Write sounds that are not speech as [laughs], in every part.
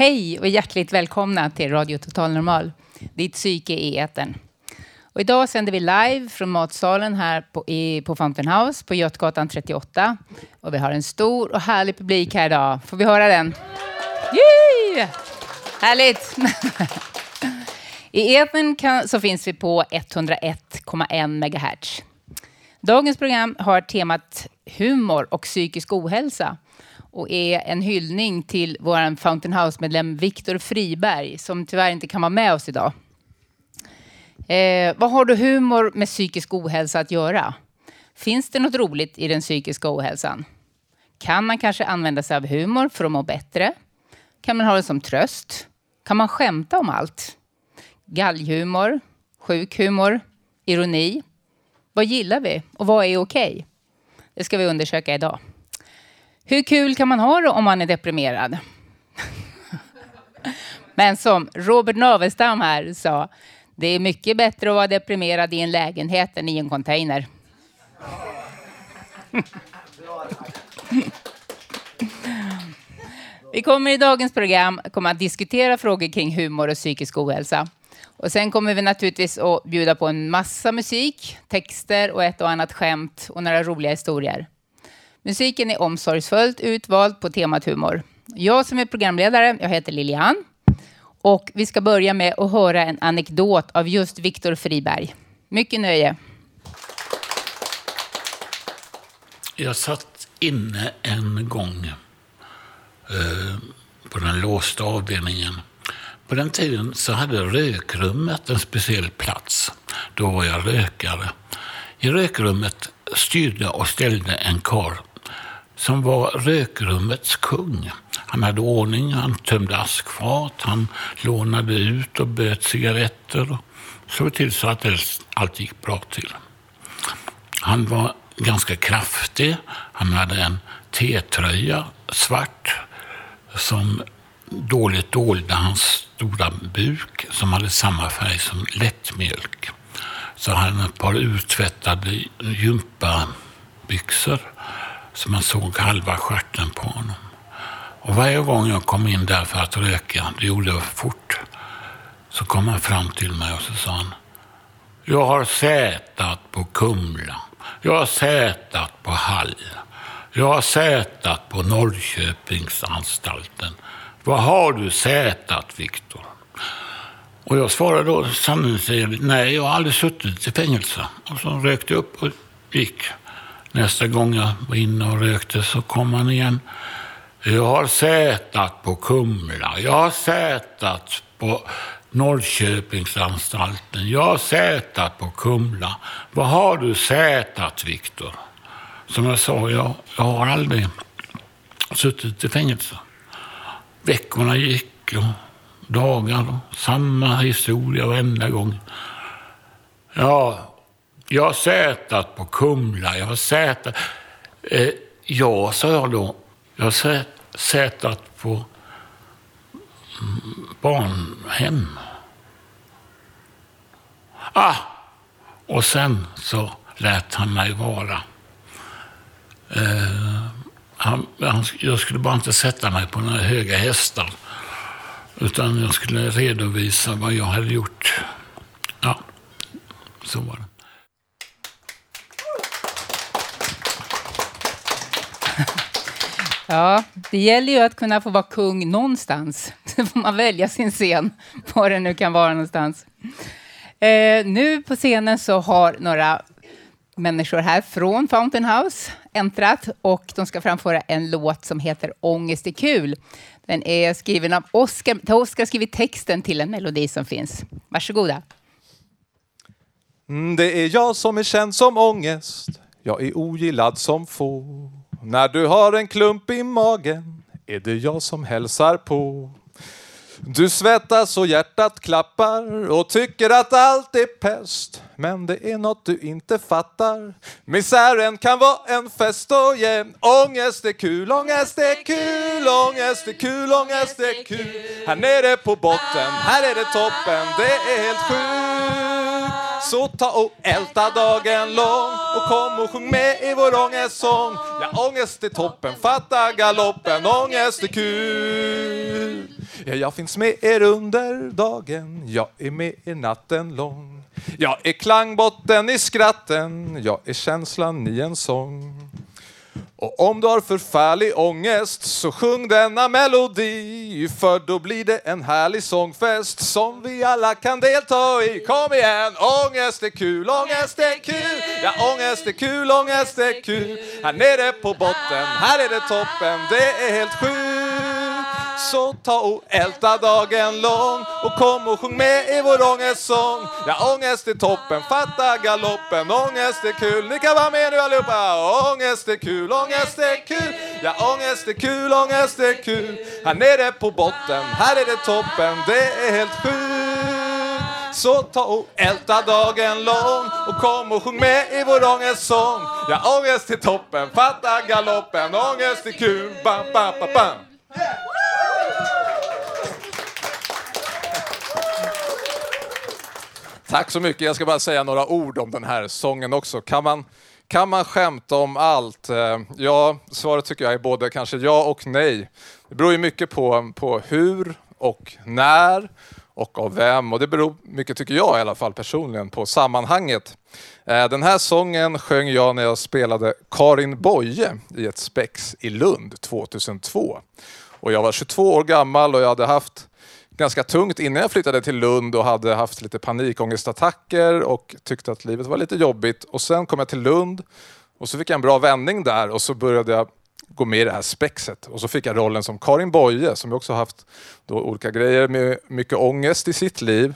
Hej och hjärtligt välkomna till Radio Total Normal, ditt psyke i etern. Och idag sänder vi live från matsalen här på, i, på Fountain House på Götgatan 38. Och vi har en stor och härlig publik här idag. Får vi höra den? Yay! Härligt! [laughs] I etern kan, så finns vi på 101,1 MHz. Dagens program har temat humor och psykisk ohälsa och är en hyllning till vår Fountain House-medlem Viktor Friberg som tyvärr inte kan vara med oss idag. Eh, vad har då humor med psykisk ohälsa att göra? Finns det något roligt i den psykiska ohälsan? Kan man kanske använda sig av humor för att må bättre? Kan man ha det som tröst? Kan man skämta om allt? Galghumor? Sjuk humor? Ironi? Vad gillar vi och vad är okej? Okay? Det ska vi undersöka idag. Hur kul kan man ha det om man är deprimerad? [laughs] Men som Robert Navestam här sa, det är mycket bättre att vara deprimerad i en lägenhet än i en container. [laughs] Vi kommer i dagens program kommer att diskutera frågor kring humor och psykisk ohälsa. Och sen kommer vi naturligtvis att bjuda på en massa musik, texter och ett och annat skämt och några roliga historier. Musiken är omsorgsfullt utvald på temat humor. Jag som är programledare, jag heter Lilian. Och vi ska börja med att höra en anekdot av just Viktor Friberg. Mycket nöje. Jag satt inne en gång eh, på den låsta avdelningen. På den tiden så hade rökrummet en speciell plats. Då var jag rökare. I rökrummet styrde och ställde en karl som var rökrummets kung. Han hade ordning, han tömde askfat, han lånade ut och böt cigaretter och såg till så att allt gick bra till. Han var ganska kraftig. Han hade en T-tröja, svart, som dåligt dolde hans stora buk som hade samma färg som lättmjölk. Så han hade ett par urtvättade gympabyxor så man såg halva stjärten på honom. Och varje gång jag kom in där för att röka, det gjorde jag fort, så kom han fram till mig och så sa han Jag har sätat på Kumla. Jag har sätat på Hall. Jag har sätat på Norrköpingsanstalten. Vad har du sätat, Viktor? Och jag svarade då sanningsenligt nej, jag har aldrig suttit i fängelse. Och så rökte jag upp och gick. Nästa gång jag var inne och rökte så kom han igen. Jag har sätat på Kumla. Jag har sätat på Norrköpingsanstalten. Jag har sätat på Kumla. Vad har du sätat, Viktor? Som jag sa, jag, jag har aldrig suttit i fängelse. Veckorna gick och dagar och samma historia varenda gång. Ja, jag har sätat på Kumla, jag har sätat... Eh, ja, sa jag då. Jag har sätat på mm, barnhem. Ah! Och sen så lät han mig vara. Eh, han, han, jag skulle bara inte sätta mig på några höga hästar. Utan jag skulle redovisa vad jag hade gjort. Ja, så var det. Ja, det gäller ju att kunna få vara kung någonstans. [laughs] Så får man välja sin scen, var det nu kan vara någonstans. Eh, nu på scenen så har några människor här från Fountain House äntrat och de ska framföra en låt som heter Ångest är kul. Den är skriven av Oskar. Oskar har skrivit texten till en melodi som finns. Varsågoda. Mm, det är jag som är känd som ångest. Jag är ogillad som få. När du har en klump i magen är det jag som hälsar på. Du svettas och hjärtat klappar och tycker att allt är pest. Men det är något du inte fattar. Misären kan vara en fest och ge. Ångest är kul, ångest är kul, ångest är kul, ångest är kul. Här nere på botten, här är det toppen, det är helt sjukt. Så ta och älta dagen lång och kom och sjung med i vår ångestsång. Ja, ångest är toppen, fatta galoppen, ångest är kul. Ja, jag finns med er under dagen, jag är med er natten lång. Jag är klangbotten i skratten, jag är känslan i en sång. Och om du har förfärlig ångest så sjung denna melodi för då blir det en härlig sångfest som vi alla kan delta i. Kom igen! Ångest är kul, ångest är kul! Ja, ångest är kul, ångest är kul! Här nere på botten, här är det toppen, det är helt sjukt! Så ta och älta dagen lång och kom och sjung med i vår ångestsång. Ja, ångest är toppen, fatta galoppen, ångest är kul. Ni kan vara med nu allihopa! Ångest är kul, ångest är kul. Ja, ångest är kul, ångest är kul. Här nere på botten, här är det toppen, det är helt sjukt. Så ta och älta dagen lång och kom och sjung med i vår ångestsång. Ja, ångest är toppen, fatta galoppen, ångest är kul. Bam, bam, bam, bam. Tack så mycket. Jag ska bara säga några ord om den här sången också. Kan man, kan man skämta om allt? Eh, ja, svaret tycker jag är både kanske ja och nej. Det beror ju mycket på, på hur och när och av vem. Och det beror mycket, tycker jag i alla fall personligen, på sammanhanget. Eh, den här sången sjöng jag när jag spelade Karin Boye i ett spex i Lund 2002. Och jag var 22 år gammal och jag hade haft ganska tungt innan jag flyttade till Lund och hade haft lite panikångestattacker och tyckte att livet var lite jobbigt. Och sen kom jag till Lund och så fick jag en bra vändning där och så började jag gå med i det här spexet. Och så fick jag rollen som Karin Boye som också haft då olika grejer med mycket ångest i sitt liv.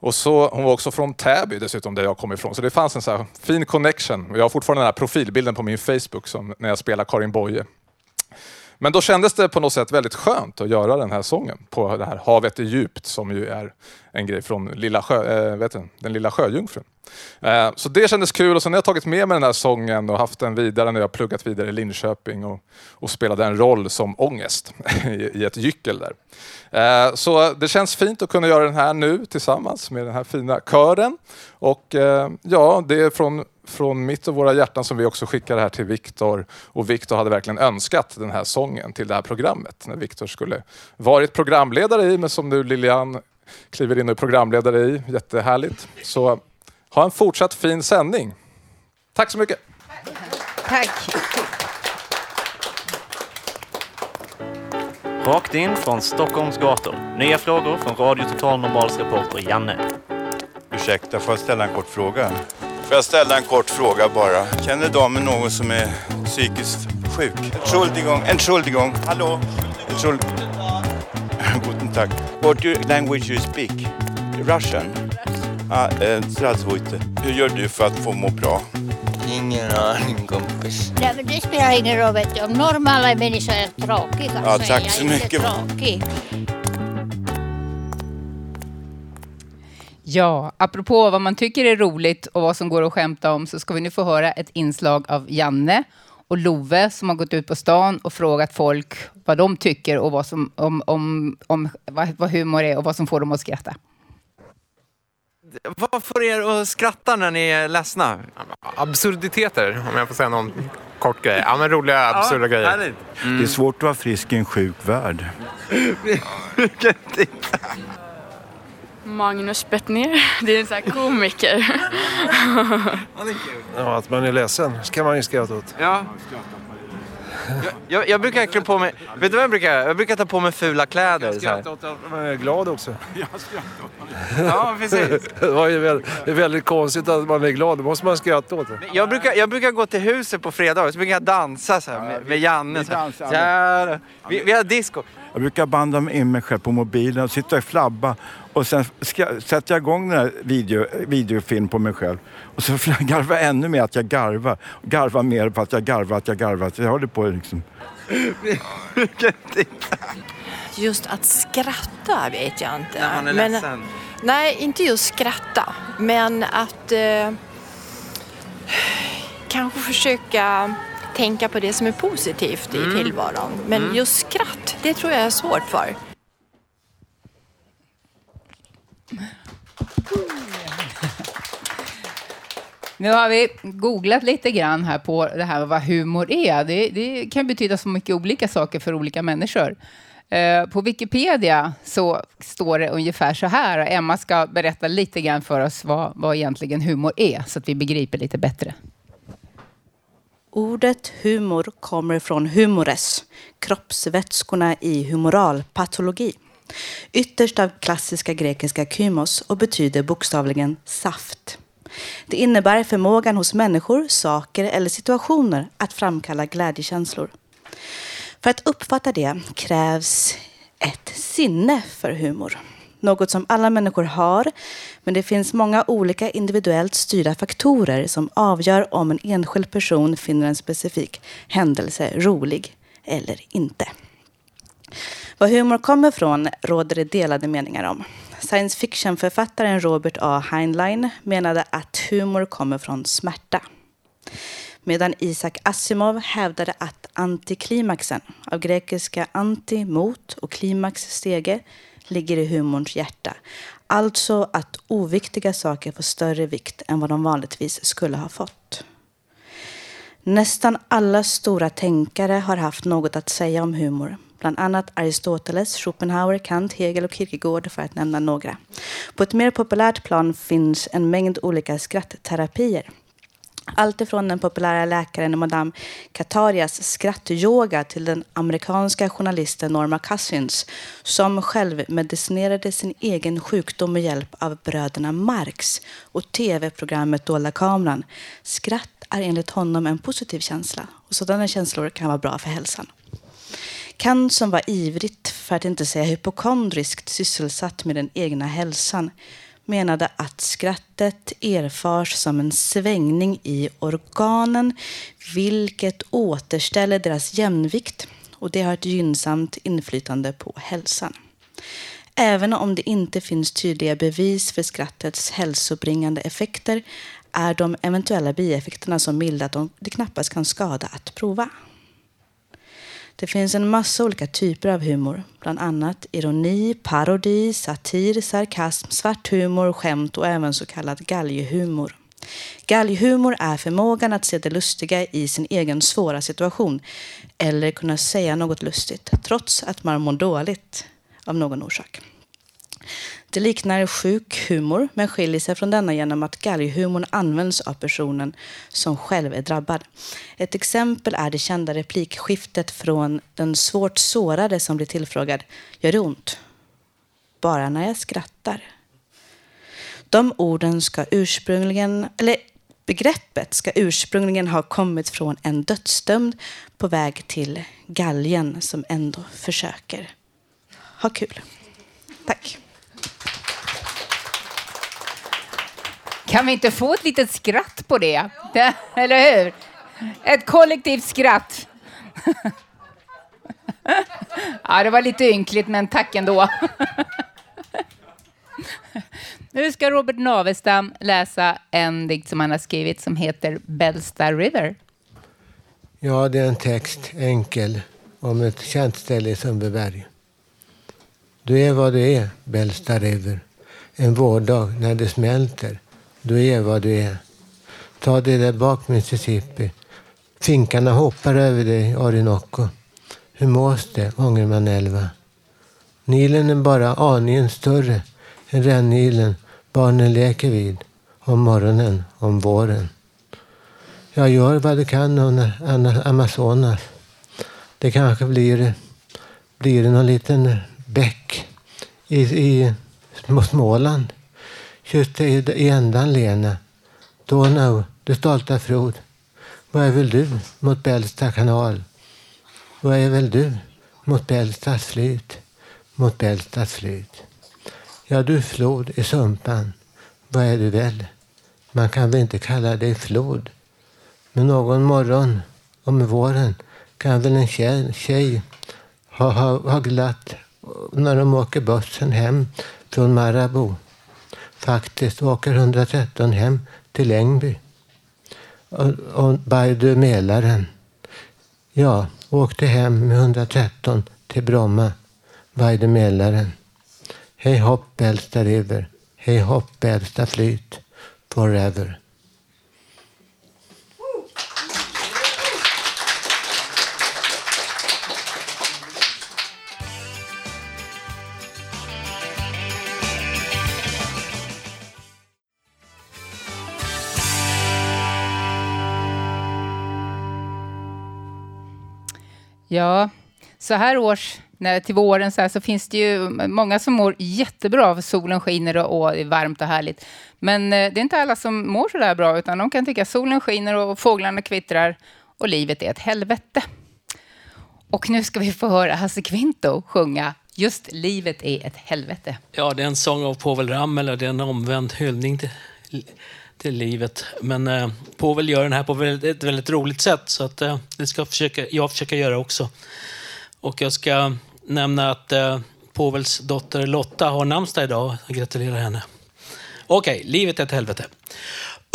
Och så, hon var också från Täby dessutom, där jag kom ifrån. Så det fanns en så här fin connection. Jag har fortfarande den här profilbilden på min Facebook som när jag spelar Karin Boye. Men då kändes det på något sätt väldigt skönt att göra den här sången på det här Havet är djupt som ju är en grej från lilla sjö, äh, vet du, den lilla sjöjungfrun. Äh, så det kändes kul och sen har jag tagit med mig den här sången och haft den vidare när jag pluggat vidare i Linköping och, och spelade en roll som ångest [laughs] i, i ett gyckel där. Äh, så det känns fint att kunna göra den här nu tillsammans med den här fina kören. Och ja, det är från från mitt och våra hjärtan som vi också skickar här till Viktor. Och Viktor hade verkligen önskat den här sången till det här programmet. När Viktor skulle varit programledare i, men som nu Lilian kliver in och är programledare i. Jättehärligt. Så ha en fortsatt fin sändning. Tack så mycket. Tack. Rakt in från Stockholms gator. Nya frågor från Radio Total Normals reporter Janne. Ursäkta, får jag ställa en kort fråga? Får jag ställa en kort fråga bara? Känner damen någon som är psykiskt sjuk? Entschuldigung, entschuldigung. Hallå? Entschuldigung. [laughs] Guten Tag. What language you speak? Russian? Ah, eh, Strasvojte. Hur gör du för att få må bra? Ingen aning kompis. Nej, men det spelar ingen roll vet du. Om normala människor är tråkiga ja, så tack är jag så mycket. inte tråkig. Ja, apropå vad man tycker är roligt och vad som går att skämta om så ska vi nu få höra ett inslag av Janne och Love som har gått ut på stan och frågat folk vad de tycker och vad, som, om, om, om, vad, vad humor är och vad som får dem att skratta. Vad får er att skratta när ni är ledsna? Absurditeter, om jag får säga någon kort grej. Ja, men roliga absurda grejer. härligt. Det är svårt att vara frisk i en sjuk värld. [laughs] Magnus Bettner, [laughs] det är en sån här komiker. [laughs] Ja, att man är ledsen ska man ju skratta åt. Ja. Jag, jag, jag brukar klä på mig... Vet du vad jag brukar? Jag brukar ta på mig fula kläder. Så här. åt att man är glad också. [laughs] Ja, precis. Det var ju väldigt, det är väldigt konstigt att man är glad. Då måste man skratta åt det. Jag brukar, jag brukar gå till huset på fredagar så brukar jag dansa så här, med, med Janne. Så här. Så här. Vi, vi har disco. Jag brukar banda in mig själv på mobilen och sitta och flabba och sen ska, sätter jag igång den här video, videofilm på mig själv och så [laughs] garvar jag ännu mer att jag garvar. Garvar mer för att jag garvar, att jag garvar. Så jag håller på liksom. [laughs] just att skratta vet jag inte. När man är men, ledsen? Nej, inte just skratta. Men att eh, [sighs] kanske försöka tänka på det som är positivt i Mm. tillvaron. Men Mm. just skratt, det tror jag är svårt för. [laughs] Nu har vi googlat lite grann här på det här med vad humor är. Det, det kan betyda så mycket olika saker för olika människor. Eh, på Wikipedia så står det ungefär så här. Emma ska berätta lite grann för oss vad, vad egentligen humor är, så att vi begriper lite bättre. Ordet humor kommer från humores, kroppsvätskorna i humoralpatologi. Ytterst av klassiska grekiska kymos och betyder bokstavligen saft. Det innebär förmågan hos människor, saker eller situationer att framkalla glädjekänslor. För att uppfatta det krävs ett sinne för humor. Något som alla människor har, men det finns många olika individuellt styrda faktorer som avgör om en enskild person finner en specifik händelse rolig eller inte. Var humor kommer från råder det delade meningar om. Science fiction-författaren Robert A. Heinlein menade att humor kommer från smärta. Medan Isaac Asimov hävdade att antiklimaxen, av grekiska anti, mot och klimax, stege, ligger i humorns hjärta. Alltså att oviktiga saker får större vikt än vad de vanligtvis skulle ha fått. Nästan alla stora tänkare har haft något att säga om humor. Bland annat Aristoteles, Schopenhauer, Kant, Hegel och Kierkegaard för att nämna några. På ett mer populärt plan finns en mängd olika skrattterapier. Allt ifrån den populära läkaren Madame Katarias skrattyoga till den amerikanska journalisten Norma Cousins som själv medicinerade sin egen sjukdom med hjälp av bröderna Marx och tv-programmet Dolda kameran. Skratt är enligt honom en positiv känsla och sådana känslor kan vara bra för hälsan. Kant som var ivrigt, för att inte säga hypokondriskt, sysselsatt med den egna hälsan menade att skrattet erfars som en svängning i organen vilket återställer deras jämvikt och det har ett gynnsamt inflytande på hälsan. Även om det inte finns tydliga bevis för skrattets hälsobringande effekter är de eventuella bieffekterna så milda att de, knappast kan skada att prova. Det finns en massa olika typer av humor, bland annat ironi, parodi, satir, sarkasm, svart humor, skämt och även så kallad galghumor. Galghumor är förmågan att se det lustiga i sin egen svåra situation eller kunna säga något lustigt trots att man mår dåligt av någon orsak. Det liknar sjuk humor men skiljer sig från denna genom att galghumorn används av personen som själv är drabbad. Ett exempel är det kända replikskiftet från den svårt sårade som blir tillfrågad Gör det ont? Bara när jag skrattar. De orden ska ursprungligen, eller begreppet ska ursprungligen ha kommit från en dödsdömd på väg till galgen som ändå försöker ha kul. Tack. Kan vi inte få ett litet skratt på det? det eller hur? Ett kollektivt skratt. [laughs] ja, det var lite ynkligt, men tack ändå. [laughs] nu ska Robert Navestam läsa en dikt som han har skrivit som heter Bellsta River. Ja, det är en text, enkel, om ett känt ställe i Sundbyberg. Du är vad du är, Bellsta River. En vårdag när det smälter. Du är vad du är. Ta dig där bak Mississippi. Finkarna hoppar över dig, Orinoco. Hur mås det, Ångermanälva? Nilen är bara aningen större än rännilen barnen leker vid. Om morgonen, om våren. Jag gör vad du kan under Amazonas. Det kanske blir, blir någon liten bäck i, i Småland. Kyss i, i ändan, Lena. Donau, du stolta flod. Vad är väl du mot Bällsta kanal? Vad är väl du mot Bällstas flyt? Mot Bällstas flyt. Ja, du flod i Sumpan. Vad är du väl? Man kan väl inte kalla dig flod? Men någon morgon om våren kan väl en tjej, tjej ha, ha, ha glatt när de åker bussen hem från Marabou. Faktiskt åker 113 hem till Ängby. Och, och Baidu Mälaren. Ja, åkte hem med 113 till Bromma. Baidu Mälaren. Hej hopp äldsta river. Hej hopp äldsta flyt. Forever. Ja, så här års, när, till våren så, här, så finns det ju många som mår jättebra av solen skiner och, och det är varmt och härligt. Men eh, det är inte alla som mår så där bra, utan de kan tycka att solen skiner och fåglarna kvittrar och livet är ett helvete. Och nu ska vi få höra Hasse Kvinto sjunga Just livet är ett helvete. Ja, det är en sång av Povel Ramel och det är en omvänd hyllning till, till livet. Men eh, Povel gör den här på ett väldigt roligt sätt så att, eh, det ska försöka, jag försöka göra också. Och jag ska nämna att eh, Povels dotter Lotta har namnsdag idag. Jag gratulerar henne. Okej, okay, livet är ett helvete.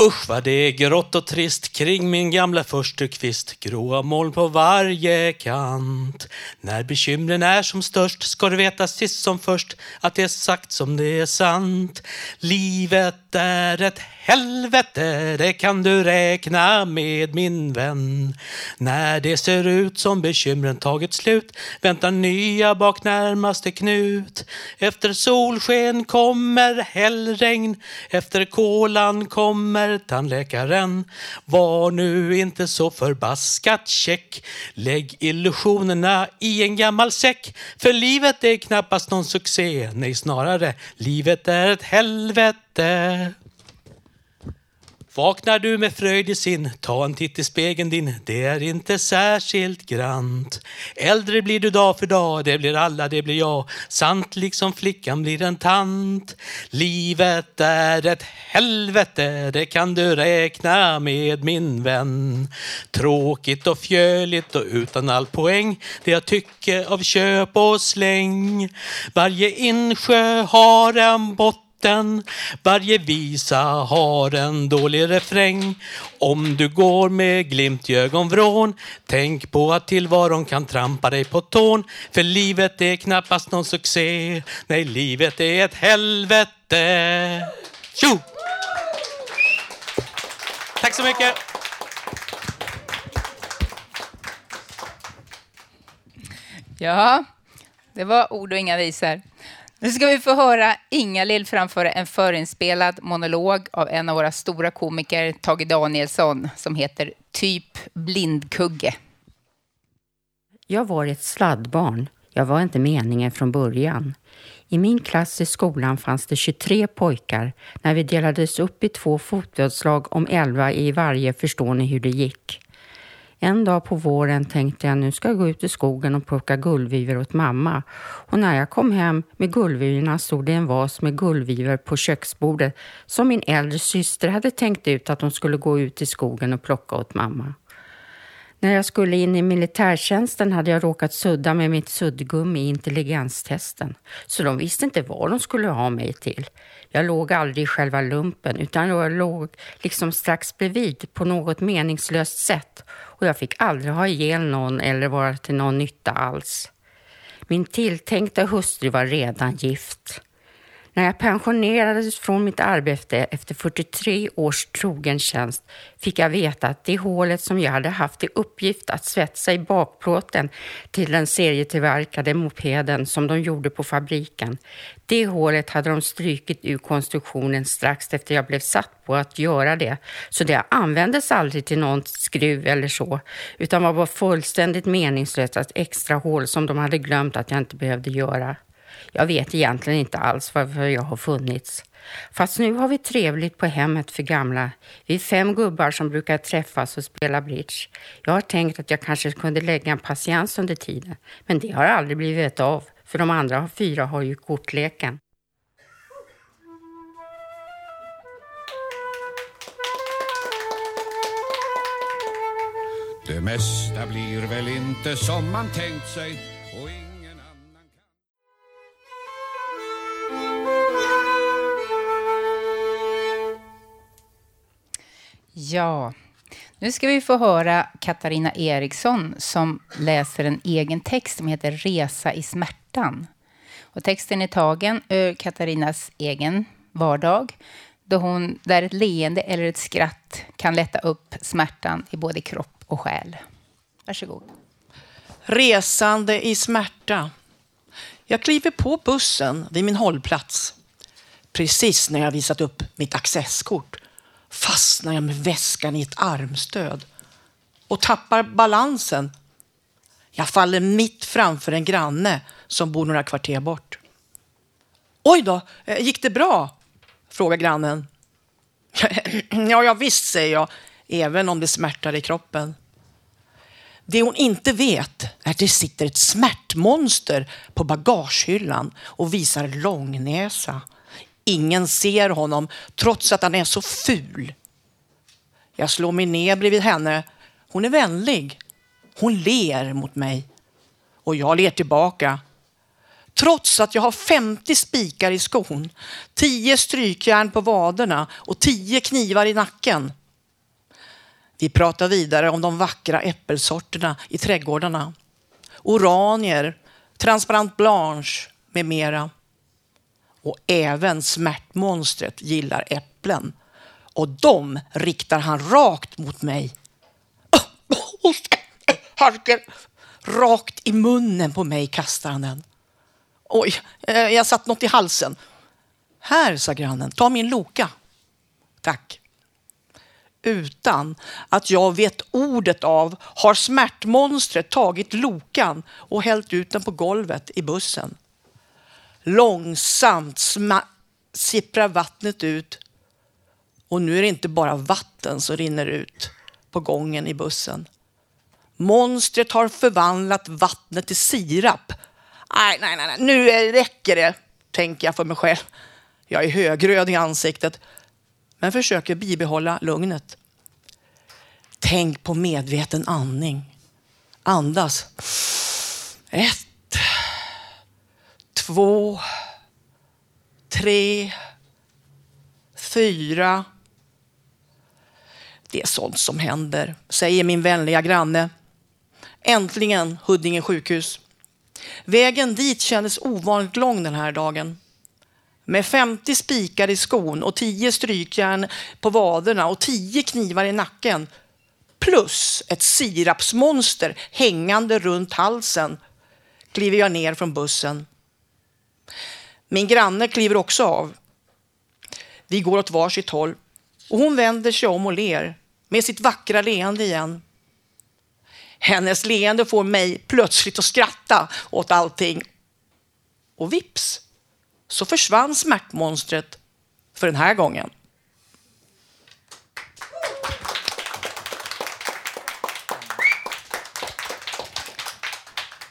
Usch vad det är grått och trist kring min gamla förstukvist. Gråa moln på varje kant. När bekymren är som störst ska du veta sist som först att det är sagt som det är sant. Livet är ett helvete, det kan du räkna med min vän. När det ser ut som bekymren tagit slut väntar nya bak närmaste knut. Efter solsken kommer hällregn, efter kolan kommer tandläkaren. Var nu inte så förbaskat check. Lägg illusionerna i en gammal säck. För livet är knappast någon succé, nej snarare livet är ett helvete. Vaknar du med fröjd i sin, ta en titt i spegeln din, det är inte särskilt grant. Äldre blir du dag för dag, det blir alla, det blir jag. Sant liksom flickan blir en tant. Livet är ett helvete, det kan du räkna med min vän. Tråkigt och fjöligt och utan all poäng, det jag tycker av köp och släng. Varje insjö har en botten botten. Varje visa har en dålig refräng. Om du går med glimt i ögonvrån, tänk på att tillvaron kan trampa dig på tån. För livet är knappast någon succé. Nej, livet är ett helvete. Tjo! Tack så mycket. Ja, det var ord och inga visor. Nu ska vi få höra Inga-Lill framföra en förinspelad monolog av en av våra stora komiker, Tage Danielsson, som heter Typ blindkugge. Jag var ett sladdbarn. Jag var inte meningen från början. I min klass i skolan fanns det 23 pojkar. När vi delades upp i två fotbollslag om 11 i varje förstår ni hur det gick. En dag på våren tänkte jag nu ska jag gå ut i skogen och plocka gullvivor åt mamma. Och när jag kom hem med gullvivorna stod det en vas med gullvivor på köksbordet som min äldre syster hade tänkt ut att hon skulle gå ut i skogen och plocka åt mamma. När jag skulle in i militärtjänsten hade jag råkat sudda med mitt suddgummi i intelligenstesten. Så de visste inte vad de skulle ha mig till. Jag låg aldrig i själva lumpen utan jag låg liksom strax bredvid på något meningslöst sätt och jag fick aldrig ha ihjäl någon eller vara till någon nytta alls. Min tilltänkta hustru var redan gift. När jag pensionerades från mitt arbete efter 43 års trogen tjänst fick jag veta att det hålet som jag hade haft i uppgift att svetsa i bakplåten till den serietillverkade mopeden som de gjorde på fabriken, det hålet hade de strykit ur konstruktionen strax efter jag blev satt på att göra det. Så det användes aldrig till någon skruv eller så, utan var bara fullständigt meningslöst att extra hål som de hade glömt att jag inte behövde göra. Jag vet egentligen inte alls varför jag har funnits. Fast nu har vi trevligt på hemmet för gamla. Vi är fem gubbar som brukar träffas och spela bridge. Jag har tänkt att jag kanske kunde lägga en patiens under tiden, men det har aldrig blivit av, för de andra fyra har ju kortleken. Det mesta blir väl inte som man tänkt sig Ja, nu ska vi få höra Katarina Eriksson som läser en egen text som heter Resa i smärtan. Och texten är tagen ur Katarinas egen vardag då hon, där ett leende eller ett skratt kan lätta upp smärtan i både kropp och själ. Varsågod. Resande i smärta. Jag kliver på bussen vid min hållplats. Precis när jag visat upp mitt accesskort fastnar jag med väskan i ett armstöd och tappar balansen. Jag faller mitt framför en granne som bor några kvarter bort. Oj då, eh, gick det bra? frågar grannen. [clears throat] Ja, ja visst, säger jag, även om det smärtar i kroppen. Det hon inte vet är att det sitter ett smärtmonster på bagagehyllan och visar långnäsa. Ingen ser honom trots att han är så ful. Jag slår mig ner bredvid henne. Hon är vänlig. Hon ler mot mig och jag ler tillbaka. Trots att jag har 50 spikar i skon, 10 strykjärn på vaderna och 10 knivar i nacken. Vi pratar vidare om de vackra äppelsorterna i trädgårdarna. Oranier, transparent blanche med mera. Och även smärtmonstret gillar äpplen. Och de riktar han rakt mot mig. Harker! Rakt i munnen på mig kastar han den. Oj, eh, jag satt något i halsen. Här, sa grannen, ta min Loka. Tack. Utan att jag vet ordet av har smärtmonstret tagit Lokan och hällt ut den på golvet i bussen. Långsamt sipprar vattnet ut och nu är det inte bara vatten som rinner ut på gången i bussen. Monstret har förvandlat vattnet till sirap Nej, nej, nej, nu räcker det, tänker jag för mig själv. Jag är högröd i ansiktet, men försöker bibehålla lugnet. Tänk på medveten andning. Andas. Ett, två, tre, fyra. Det är sånt som händer, säger min vänliga granne. Äntligen Huddinge sjukhus. Vägen dit kändes ovanligt lång den här dagen. Med 50 spikar i skon och 10 strykjärn på vaderna och 10 knivar i nacken. Plus ett sirapsmonster hängande runt halsen kliver jag ner från bussen. Min granne kliver också av. Vi går åt varsitt håll och hon vänder sig om och ler med sitt vackra leende igen. Hennes leende får mig plötsligt att skratta åt allting. Och vips så försvann smärtmonstret för den här gången.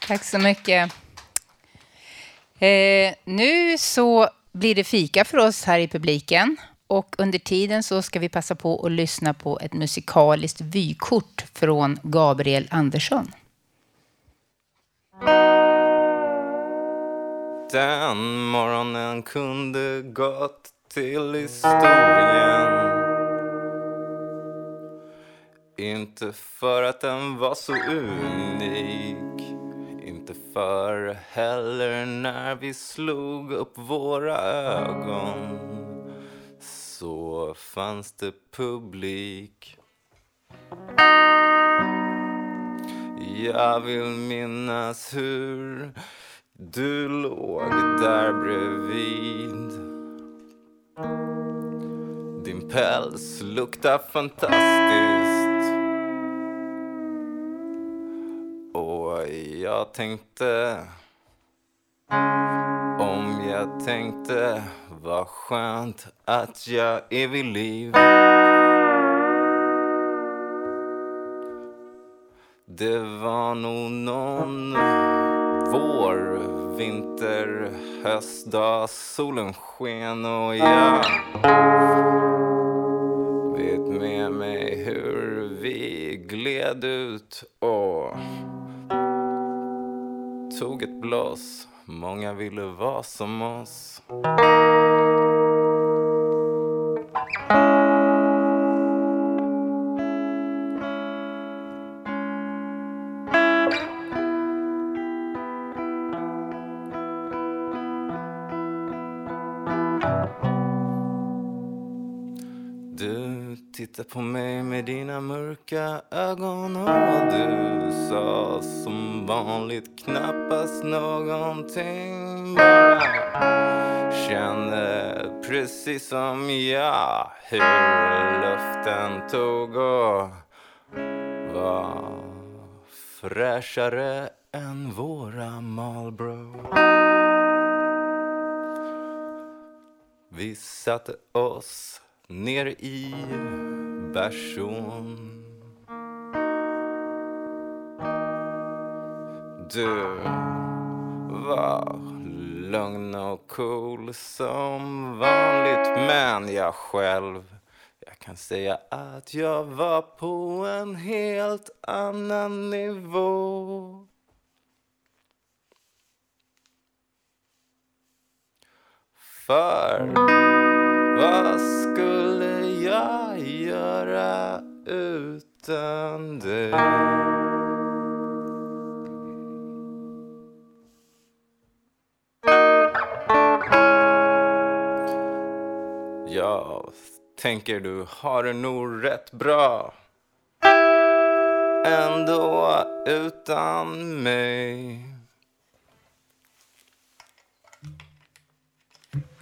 Tack så mycket. Eh, nu så blir det fika för oss här i publiken. Och under tiden så ska vi passa på att lyssna på ett musikaliskt vykort från Gabriel Andersson. Den morgonen kunde gått till historien Inte för att den var så unik för heller när vi slog upp våra ögon så fanns det publik. Jag vill minnas hur du låg där bredvid. Din päls luktar fantastiskt. Jag tänkte om jag tänkte vad skönt att jag är vid liv. Det var nog någon vår, vinter, höstdag Solen sken och jag vet med mig hur vi gled ut och tog ett blås. Många ville vara som oss. Någonting bara kände precis som jag hur luften tog och var fräschare än våra Marlboro. Vi satte oss ner i bärson. Du var lugn och cool som vanligt men jag själv jag kan säga att jag var på en helt annan nivå. För vad skulle jag göra utan dig? Jag tänker du har det nog rätt bra ändå utan mig.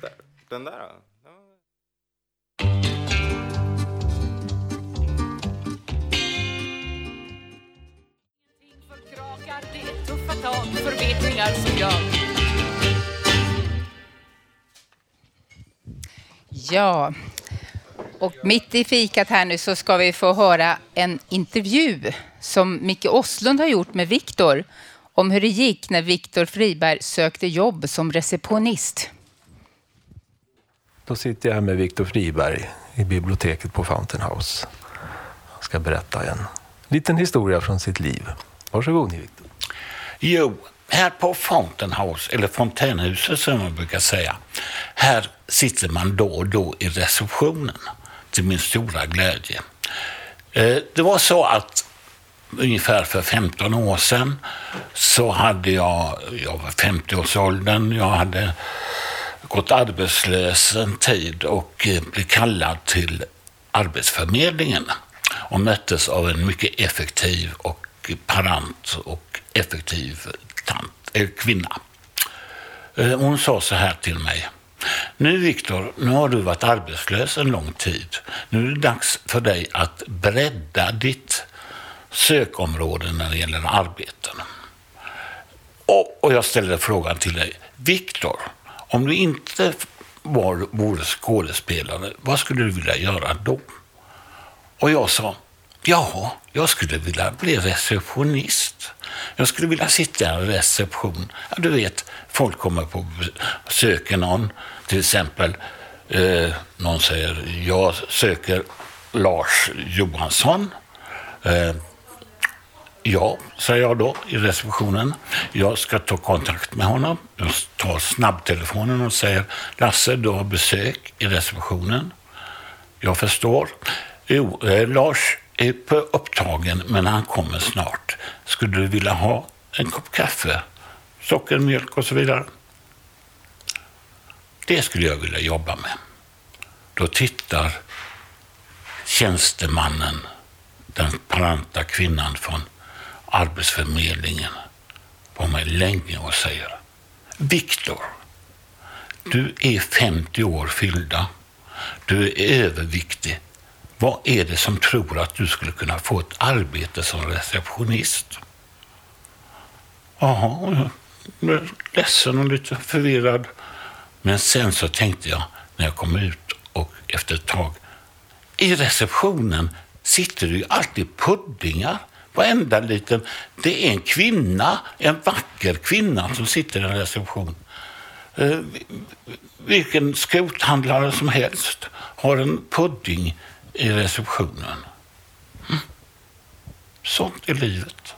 Där, Den där då? Tuffa tag för vetningar som jag. Ja, och mitt i fikat här nu så ska vi få höra en intervju som Micke Oslund har gjort med Viktor om hur det gick när Viktor Friberg sökte jobb som receptionist. Då sitter jag här med Viktor Friberg i biblioteket på Fountain House. Jag ska berätta en liten historia från sitt liv. Varsågod ni Viktor. Jo, här på Fountain House, eller Fontänhuset som man brukar säga, här sitter man då och då i receptionen till min stora glädje. Eh, det var så att ungefär för 15 år sedan så hade jag, jag var 50-årsåldern, jag hade gått arbetslös en tid och eh, blev kallad till Arbetsförmedlingen och möttes av en mycket effektiv och parant och effektiv tant, äh, eh, kvinna. Eh, Hon sa så här till mig. Nu Viktor, nu har du varit arbetslös en lång tid. Nu är det dags för dig att bredda ditt sökområde när det gäller arbeten. Och, och jag ställde frågan till dig. Viktor, om du inte var, vore skådespelare, vad skulle du vilja göra då? Och jag sa, ja, jag skulle vilja bli receptionist. Jag skulle vilja sitta i en reception. Ja, du vet, folk kommer på söker någon, till exempel eh, någon säger, jag söker Lars Johansson. Eh, Ja, säger jag då i receptionen. Jag ska ta kontakt med honom. Jag tar snabbtelefonen och säger Lasse, du har besök i receptionen. Jag förstår. Jo, eh, Lars är på upptagen, men han kommer snart. Skulle du vilja ha en kopp kaffe, socker, mjölk och så vidare? Det skulle jag vilja jobba med. Då tittar tjänstemannen, den paranta kvinnan från Arbetsförmedlingen på mig länge och säger Viktor, du är 50 år fyllda. Du är överviktig. Vad är det som tror att du skulle kunna få ett arbete som receptionist? Jaha, jag ledsen och lite förvirrad. Men sen så tänkte jag när jag kom ut och efter ett tag i receptionen sitter det ju alltid puddingar Varenda liten... Det är en kvinna, en vacker kvinna som sitter i en reception. Eh, vilken skrothandlare som helst har en pudding i receptionen. Mm. Sånt är livet.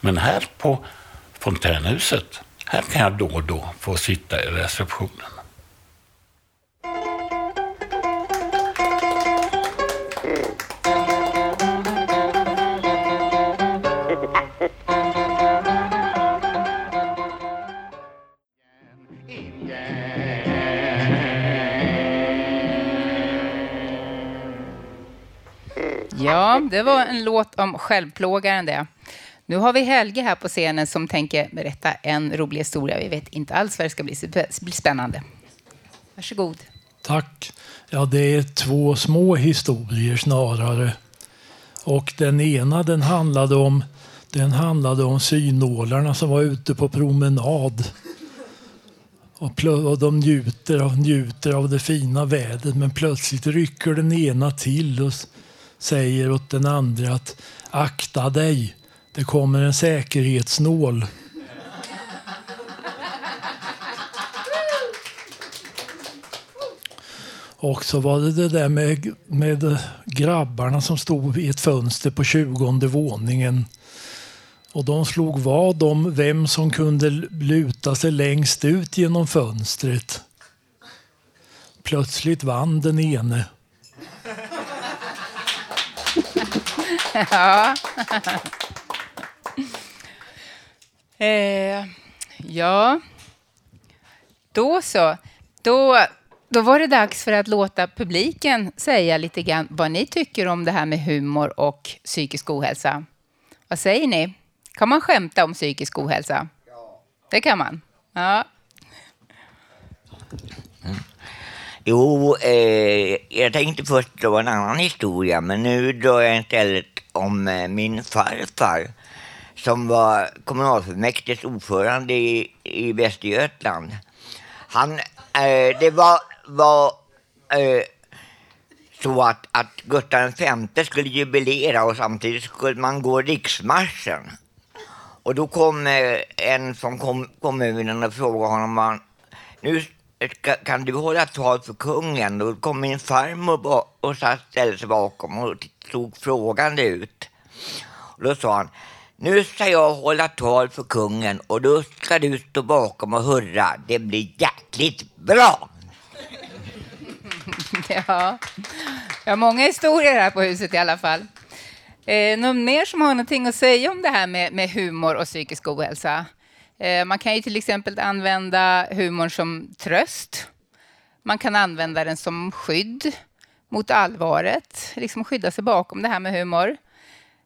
Men här på Fontänhuset, här kan jag då och då få sitta i receptionen. Ja, det var en låt om självplågaren det. Nu har vi Helge här på scenen som tänker berätta en rolig historia. Vi vet inte alls vad det ska bli. Det blir spännande. Varsågod. Tack. Ja, det är två små historier snarare. Och den ena den handlade om, den handlade om synålarna som var ute på promenad. Och, och de njuter av, njuter av det fina vädret men plötsligt rycker den ena till och säger åt den andra att akta dig, det kommer en säkerhetsnål. Och så var det det där med, med grabbarna som stod i ett fönster på tjugonde våningen. Och de slog vad om vem som kunde luta sig längst ut genom fönstret. Plötsligt vann den ene. Ja. [laughs] eh, ja. Då så. Då då var det dags för att låta publiken säga lite grann vad ni tycker om det här med humor och psykisk ohälsa. Vad säger ni? Kan man skämta om psykisk ohälsa? Ja. Det kan man? Ja. Mm. Jo, eh, jag tänkte först dra en annan historia, men nu drar jag istället om eh, min farfar som var kommunalfullmäktiges ordförande i, i Västergötland. Han, eh, det var var eh, så att, att Gustav V skulle jubilera och samtidigt skulle man gå riksmarschen. Och då kom eh, en från kom, kommunen och frågade honom nu ska, kan du hålla tal för kungen? Då kom min farmor och ställde sig bakom och såg frågande ut. Och då sa han nu ska jag hålla tal för kungen och då ska du stå bakom och hurra. Det blir jäkligt bra. [laughs] ja. Jag har många historier här på huset i alla fall. Eh, någon mer som har någonting att säga om det här med, med humor och psykisk ohälsa? Eh, man kan ju till exempel använda humorn som tröst. Man kan använda den som skydd mot allvaret, liksom skydda sig bakom det här med humor.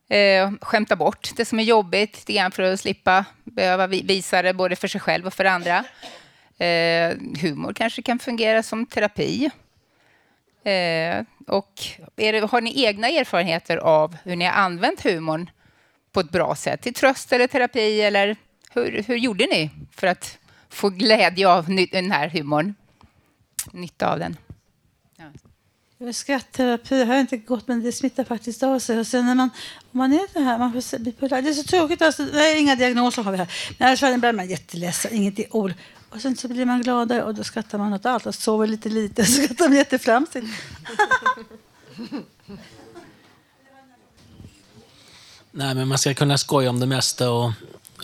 Eh, skämta bort det som är jobbigt lite grann för att slippa behöva visa det både för sig själv och för andra. Eh, humor kanske kan fungera som terapi. Eh, och det, har ni egna erfarenheter av hur ni har använt humorn på ett bra sätt? Till tröst eller terapi? Eller hur, hur gjorde ni för att få glädje av den här humorn? Nytta av den? Skrattterapi har jag inte gått, men det smittar faktiskt av sig. Och sen när man, om man är det här, man får bipolär. Det är så tråkigt. Alltså, nej, inga diagnoser har vi här. Men annars blir man jätteledsen. Inget ord. Och sen så blir man gladare och då skrattar man åt allt och sover lite lite [laughs] så skrattar man jätteflamsigt. Nej, men man ska kunna skoja om det mesta. Och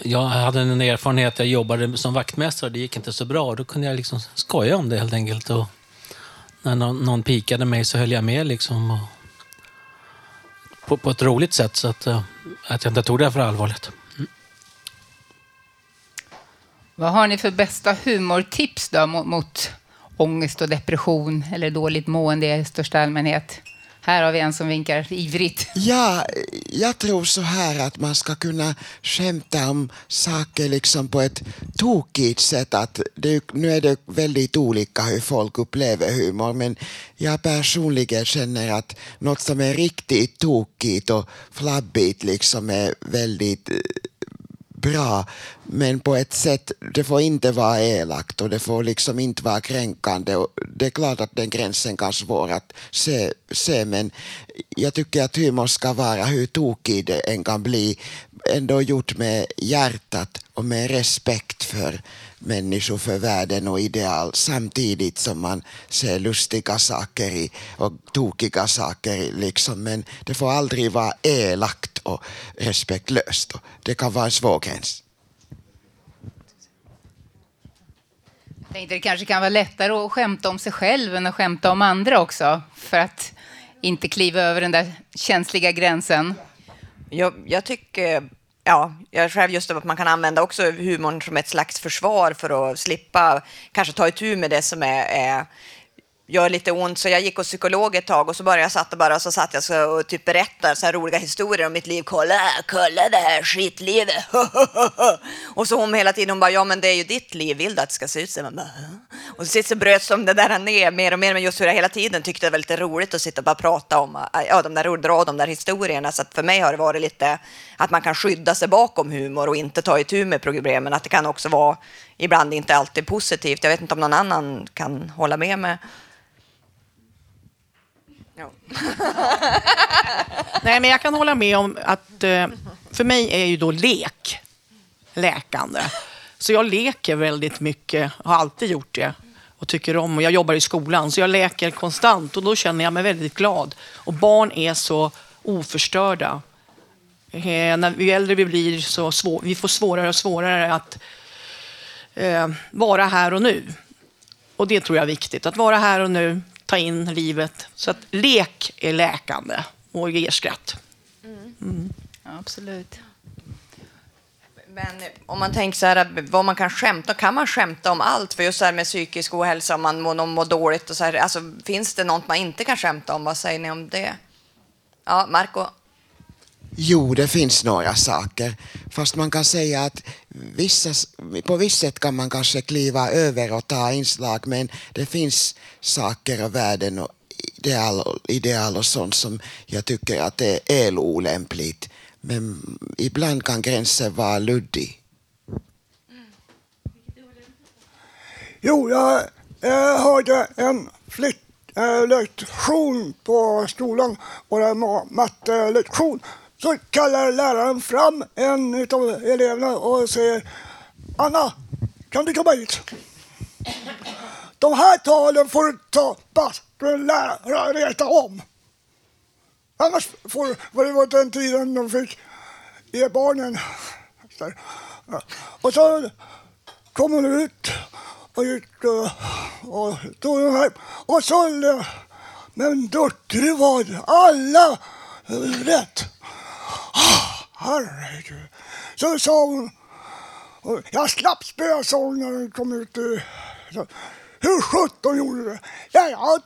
jag hade en erfarenhet, jag jobbade som vaktmästare det gick inte så bra. Då kunde jag liksom skoja om det helt enkelt. Och när någon, någon pikade mig så höll jag med liksom. Och på, på ett roligt sätt så att, eh, att jag inte tog det för allvarligt. Mm. Vad har ni för bästa humortips då mot, mot ångest och depression eller dåligt mående i största allmänhet? Här har vi en som vinkar ivrigt. Ja, jag tror så här att man ska kunna skämta om saker liksom på ett tokigt sätt. Att det, nu är det väldigt olika hur folk upplever humor, men jag personligen känner att något som är riktigt tokigt och flabbigt liksom är väldigt eh, bra, men på ett sätt, det får inte vara elakt och det får liksom inte vara kränkande. Och det är klart att den gränsen kan svår att se, se, men jag tycker att humor ska vara hur tokig det än kan bli, ändå gjort med hjärtat och med respekt för människor för världen och ideal samtidigt som man ser lustiga saker i, och tokiga saker. I, liksom. Men det får aldrig vara elakt och respektlöst. Det kan vara en svår gräns. Jag tänkte det kanske kan vara lättare att skämta om sig själv än att skämta om andra också. För att inte kliva över den där känsliga gränsen. Jag, jag tycker ja, jag själv just att man kan använda också humorn som ett slags försvar för att slippa kanske ta itu med det som är, är gör lite ont så jag gick hos psykolog ett tag och så började jag satt och bara så satt jag så och typ berättade så här roliga historier om mitt liv. Kolla, kolla det här skitlivet. [laughs] och så hon hela tiden hon bara, ja men det är ju ditt liv, vill du att det ska se ut så? Man bara, och så sitter så bröts de det där ner mer och mer, men just hur jag hela tiden tyckte det var lite roligt att sitta och bara prata om, äh, ja de där, dra de där historierna. Så att för mig har det varit lite att man kan skydda sig bakom humor och inte ta itu med problemen. Att det kan också vara ibland inte alltid positivt. Jag vet inte om någon annan kan hålla med mig. [laughs] Nej, men jag kan hålla med om att eh, för mig är ju då lek läkande. Så jag leker väldigt mycket, har alltid gjort det och tycker om. Och jag jobbar i skolan, så jag leker konstant och då känner jag mig väldigt glad. Och barn är så oförstörda. Eh, när ju äldre vi blir så svår, vi får svårare och svårare att eh, vara här och nu. Och det tror jag är viktigt, att vara här och nu, ta in livet. Så att lek är läkande och ger skratt. Mm. Ja, absolut. Men om man tänker så här, vad man kan skämta, kan man skämta om allt? För just så här med psykisk ohälsa, om man mår, mår dåligt och så här, alltså finns det något man inte kan skämta om? Vad säger ni om det? Ja, Marco? Jo, det finns några saker. Fast man kan säga att vissa, på visst sätt kan man kanske kliva över och ta inslag, men det finns saker och värden och ideal, ideal och sånt som jag tycker att det är olämpligt. Men ibland kan gränsen vara luddig. Mm. Jo, jag eh, hörde en flick, eh, lektion på skolan och det var mattelektion. Så kallar läraren fram en av eleverna och säger Anna, kan du komma hit? De här talen får du ta bastun lära reta om. Annars får vad det var den tiden de fick ge barnen. Så Och så kom hon ut och gick och, tog den här och så, Men duktig var. Alla rätt. Herregud. Så sa hon, jag slapp spöa sa hon när hon kom ut. Så, Hur sjutton gjorde du? Ja, jag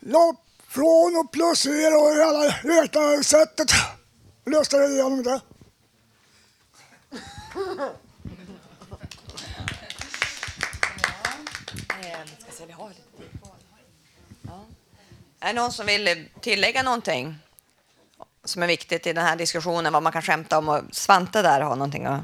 la från och plusera och hela räknarsättet. Löste det igenom det. Är det någon som vill tillägga någonting som är viktigt i den här diskussionen, vad man kan skämta om? Och Svante där har någonting att...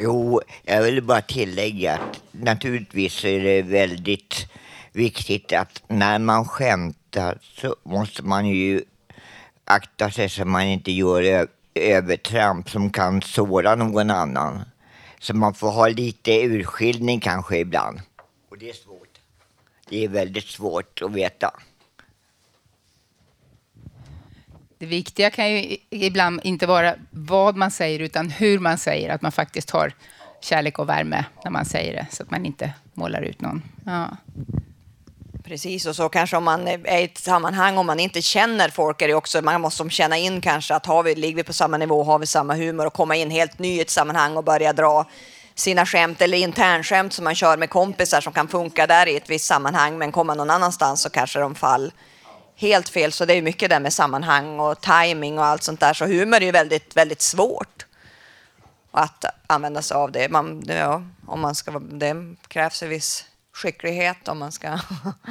Jo, jag vill bara tillägga att naturligtvis är det väldigt viktigt att när man skämtar så måste man ju akta sig så man inte gör övertramp som kan såra någon annan. Så man får ha lite urskiljning kanske ibland. Och det är svårt. Det är väldigt svårt att veta. Det viktiga kan ju ibland inte vara vad man säger, utan hur man säger. Att man faktiskt har kärlek och värme när man säger det, så att man inte målar ut någon. Ja. Precis, och så kanske om man är i ett sammanhang, om man inte känner folk, är det också, man måste känna in kanske att har vi, ligger vi på samma nivå, har vi samma humor och komma in helt ny i ett sammanhang och börja dra sina skämt eller internskämt som man kör med kompisar som kan funka där i ett visst sammanhang, men komma någon annanstans så kanske de fall helt fel. Så det är mycket där med sammanhang och timing och allt sånt där. Så humor är ju väldigt, väldigt svårt att använda sig av det. Man, ja, om man ska, det krävs en viss skicklighet om man ska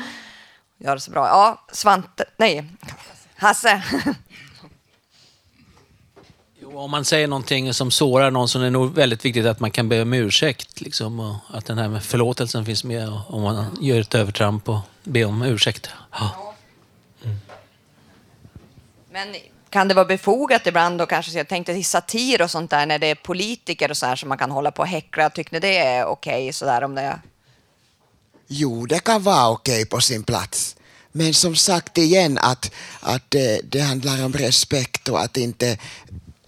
[laughs] göra så bra. Ja, Svante, nej, Hasse. [laughs] Jo, om man säger någonting som sårar någon så är det nog väldigt viktigt att man kan be om ursäkt. Liksom, och att den här med förlåtelsen finns med om man gör ett övertramp och be om ursäkt. Ja. Men kan det vara befogat ibland och kanske, jag tänkte i satir och sånt där, när det är politiker och så här som man kan hålla på och häckla, tycker ni det är okej sådär om det är? Jo, det kan vara okej på sin plats. Men som sagt igen att, att det, det handlar om respekt och att inte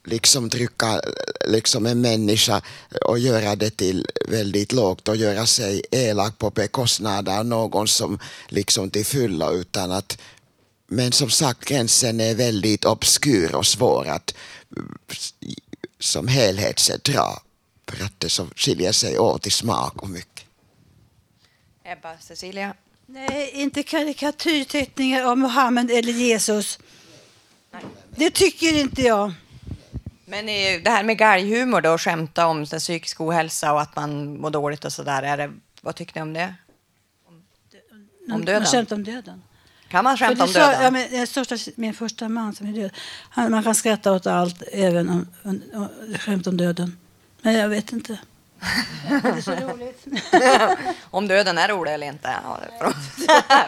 liksom trycka liksom en människa och göra det till väldigt lågt och göra sig elak på bekostnad av någon som liksom till fylla utan att men som sagt gränsen är väldigt obskur och svår att mm, som helhet dra för att det så skiljer sig åt i smak och mycket. Ebba, Cecilia? Nej, inte karikatyrteckningar av Mohammed eller Jesus. Det tycker inte jag. Men eh, det här med galghumor då, och skämta om så här, psykisk ohälsa och att man mår dåligt och sådär. är det- Vad tycker ni om det? Om döden? Man skämtar om döden. Kan man skämta om sa- döden? Ja, men, den största, min första man som är död. Han, man kan skratta åt allt, även om, om, om skämt om döden. Men jag vet inte. det är så roligt. om döden är rolig eller inte? Ja,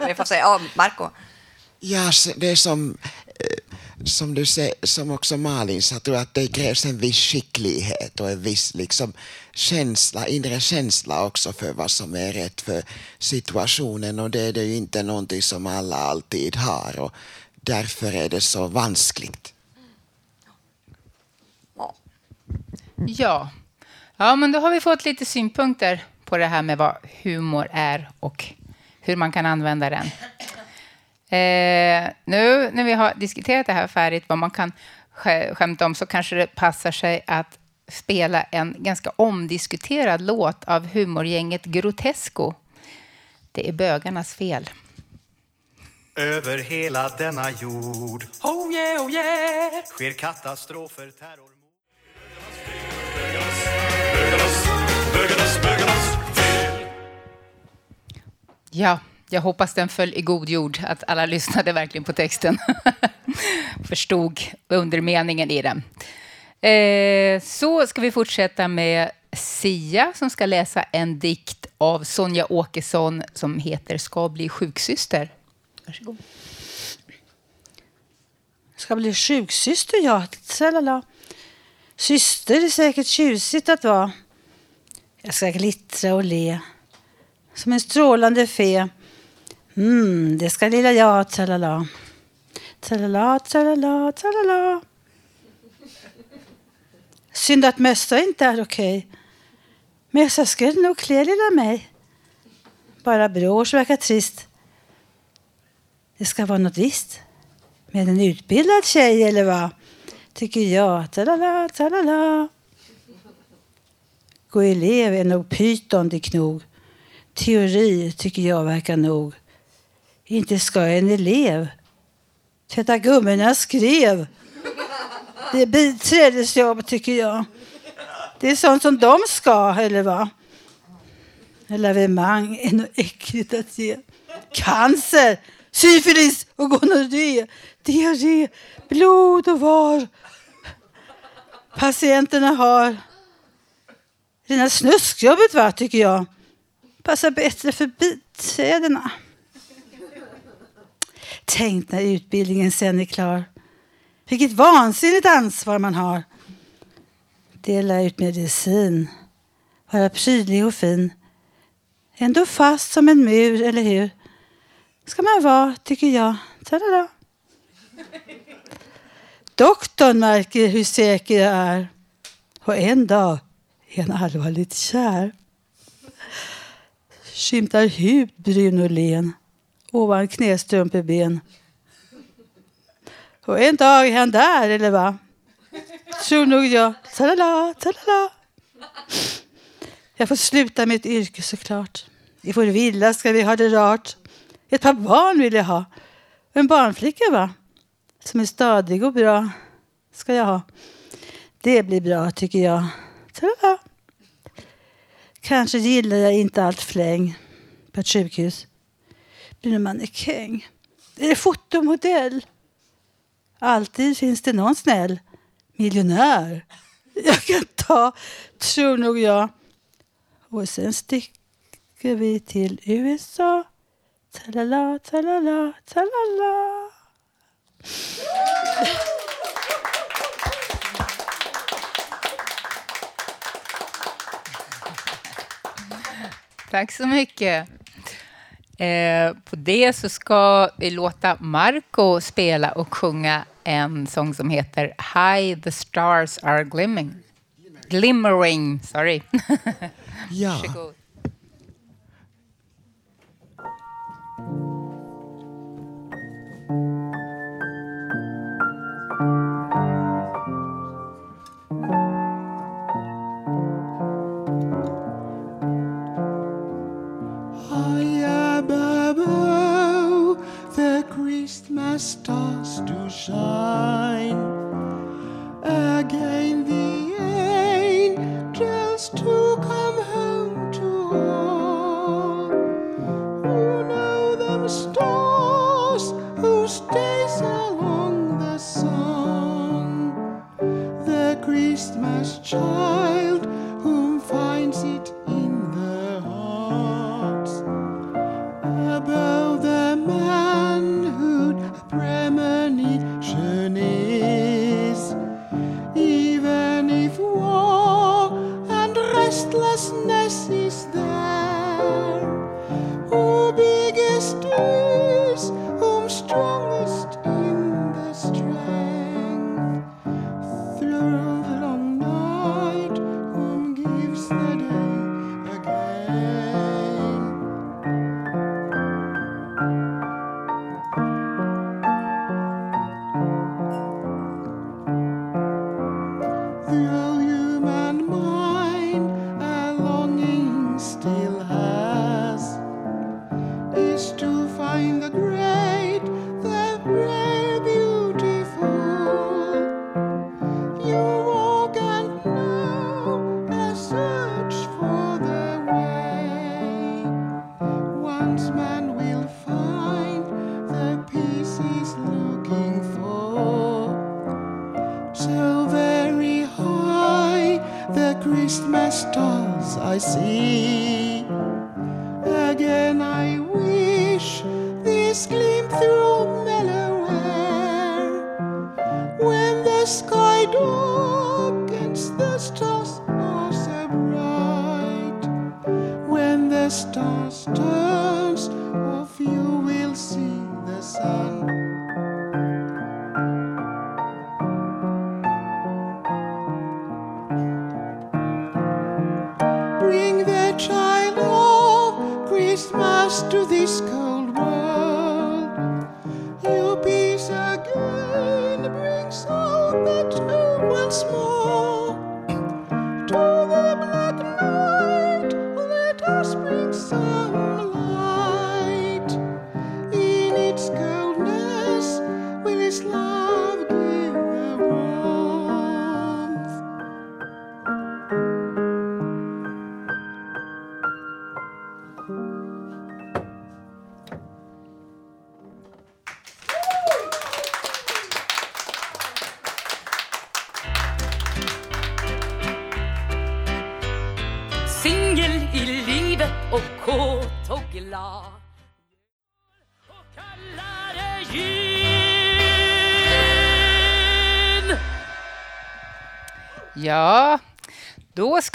[laughs] Vi får se. Ja, Marco? Ja, det är som, eh, som du säger, som också Malin sa, tror jag att det krävs en viss skicklighet och en viss liksom, känsla, inre känsla också för vad som är rätt för situationen och det är det ju inte någonting som alla alltid har och därför är det så vanskligt. Ja. ja, men då har vi fått lite synpunkter på det här med vad humor är och hur man kan använda den. Eh, nu när vi har diskuterat det här färdigt, vad man kan sk- skämta om, så kanske det passar sig att spela en ganska omdiskuterad låt av humorgänget Grotesco. Det är bögarnas fel. Över hela denna jord Oh yeah, oh yeah Sker katastrofer, terror Ja, jag hoppas den föll i god jord, att alla lyssnade verkligen på texten. [laughs] Förstod undermeningen i den. Eh, så ska vi fortsätta med Sia som ska läsa en dikt av Sonja Åkesson som heter Ska bli sjuksyster. Varsågod. Ska bli sjuksyster, ja. Tralala. Syster är säkert tjusigt att vara. Jag ska glittra och le. Som en strålande fe. Mm, det ska lilla jag, tralala. Tralala, tralala, tralala. Synd att mössa inte är okej. Mössa skulle nog klä lilla mig. Bara brås verkar trist. Det ska vara något visst. Med en utbildad tjej eller vad? Tycker jag. Tralala, tralala. Gå elev är nog pyton det knog. Teori tycker jag verkar nog. Inte ska en elev tvätta gummorna skrev. Det är biträdesjobb tycker jag. Det är sånt som de ska, eller vad? Lavemang är nog äckligt att ge. Cancer, syfilis och gonorré, diarré, blod och var. Patienterna har rena snuskjobbet, va, tycker jag. Passar bättre för biträdena. Tänk när utbildningen sen är klar. Vilket vansinnigt ansvar man har. Dela ut medicin. Vara prydlig och fin. Ändå fast som en mur, eller hur? Ska man vara, tycker jag. Tadada. Doktorn märker hur säker jag är. Och en dag är han allvarligt kär. Skymtar hud brun och len ovan knästrumpeben. Och en dag är han där, eller va? Tror nog jag. Talala, talala. Jag får sluta mitt yrke såklart. I vår villa ska vi ha det rart. Ett par barn vill jag ha. En barnflicka va? Som är stadig och bra. Ska jag ha. Det blir bra tycker jag. Talala. Kanske gillar jag inte allt fläng på ett sjukhus. Blir en mannekäng. Är det fotomodell? Alltid finns det någon snäll. Miljonär. Jag kan ta, tror nog jag. Och sen sticker vi till USA. Talala, talala, talala. Tack så mycket. Eh, på det så ska vi låta Marco spela och sjunga en sång som heter High the stars are glimmering. Glimmering, sorry. Ja. [laughs] Varsågod. Christmas stars to shine. Again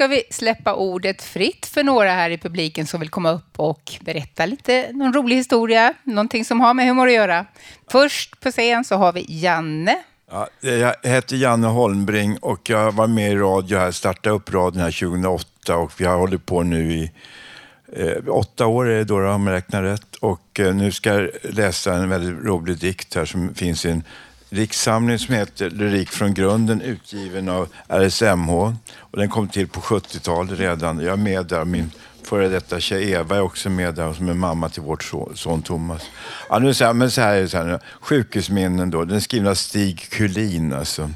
ska vi släppa ordet fritt för några här i publiken som vill komma upp och berätta lite, någon rolig historia, någonting som har med humor att göra. Först på scen så har vi Janne. Ja, jag heter Janne Holmbring och jag var med i radio här, startade upp radion här 2008 och vi har hållit på nu i eh, åtta år är det då, om jag räknar rätt. Och eh, nu ska jag läsa en väldigt rolig dikt här som finns i en diktsamling som heter Lyrik från grunden utgiven av RSMH. Och den kom till på 70-talet redan. Jag är med där, min före detta tjej Eva är också med där som är mamma till vårt son, son Thomas. Ja, nu så här, men så här är det så här, sjukhusminnen då, den är skriven av Stig Kulin alltså.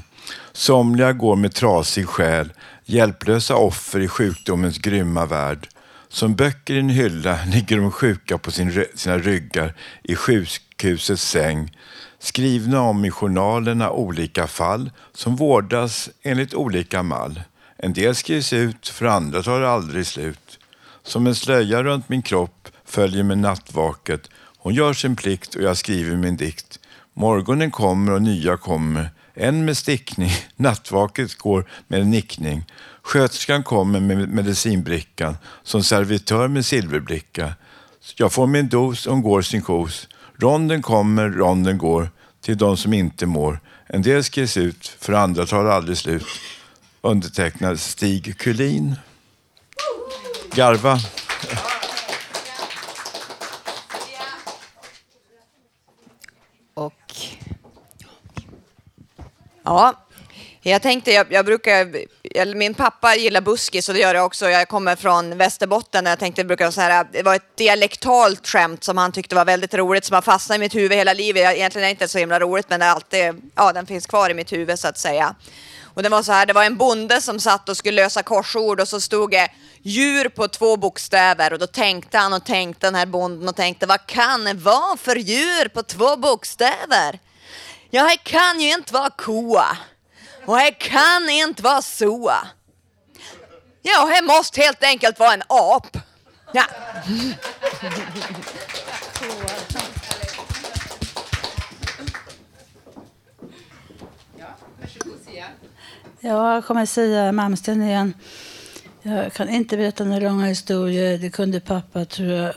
Somliga går med trasig själ, hjälplösa offer i sjukdomens grymma värld. Som böcker i en hylla [laughs] ligger de sjuka på sin, sina ryggar i sjukhusets säng. Skrivna om i journalerna olika fall som vårdas enligt olika mall. En del skrivs ut, för andra tar det aldrig slut. Som en slöja runt min kropp följer med nattvaket. Hon gör sin plikt och jag skriver min dikt. Morgonen kommer och nya kommer. En med stickning, [laughs] nattvaket går med en nickning. Sköterskan kommer med medicinbrickan som servitör med silverbricka. Jag får min dos, hon går sin kos. Ronden kommer, ronden går till de som inte mår. En del skrivs ut, för andra tar det aldrig slut. Undertecknad Stig Kulin. Garva. Ja, jag tänkte, jag, jag brukar, eller min pappa gillar buskis och det gör jag också. Jag kommer från Västerbotten och jag tänkte, det, brukar så här, det var ett dialektalt skämt som han tyckte var väldigt roligt som har fastnat i mitt huvud hela livet. Jag, egentligen är det inte så himla roligt men det är alltid, ja, den finns kvar i mitt huvud så att säga. Och det var så här, det var en bonde som satt och skulle lösa korsord och så stod det djur på två bokstäver och då tänkte han och tänkte den här bonden och tänkte vad kan det vara för djur på två bokstäver? Ja, det kan ju inte vara koa. Och det kan inte vara så. Ja, det måste helt enkelt vara en ap. Ja. Ja, jag kommer säga Malmsten igen. Jag kan inte berätta några långa historier. Det kunde pappa, tror jag.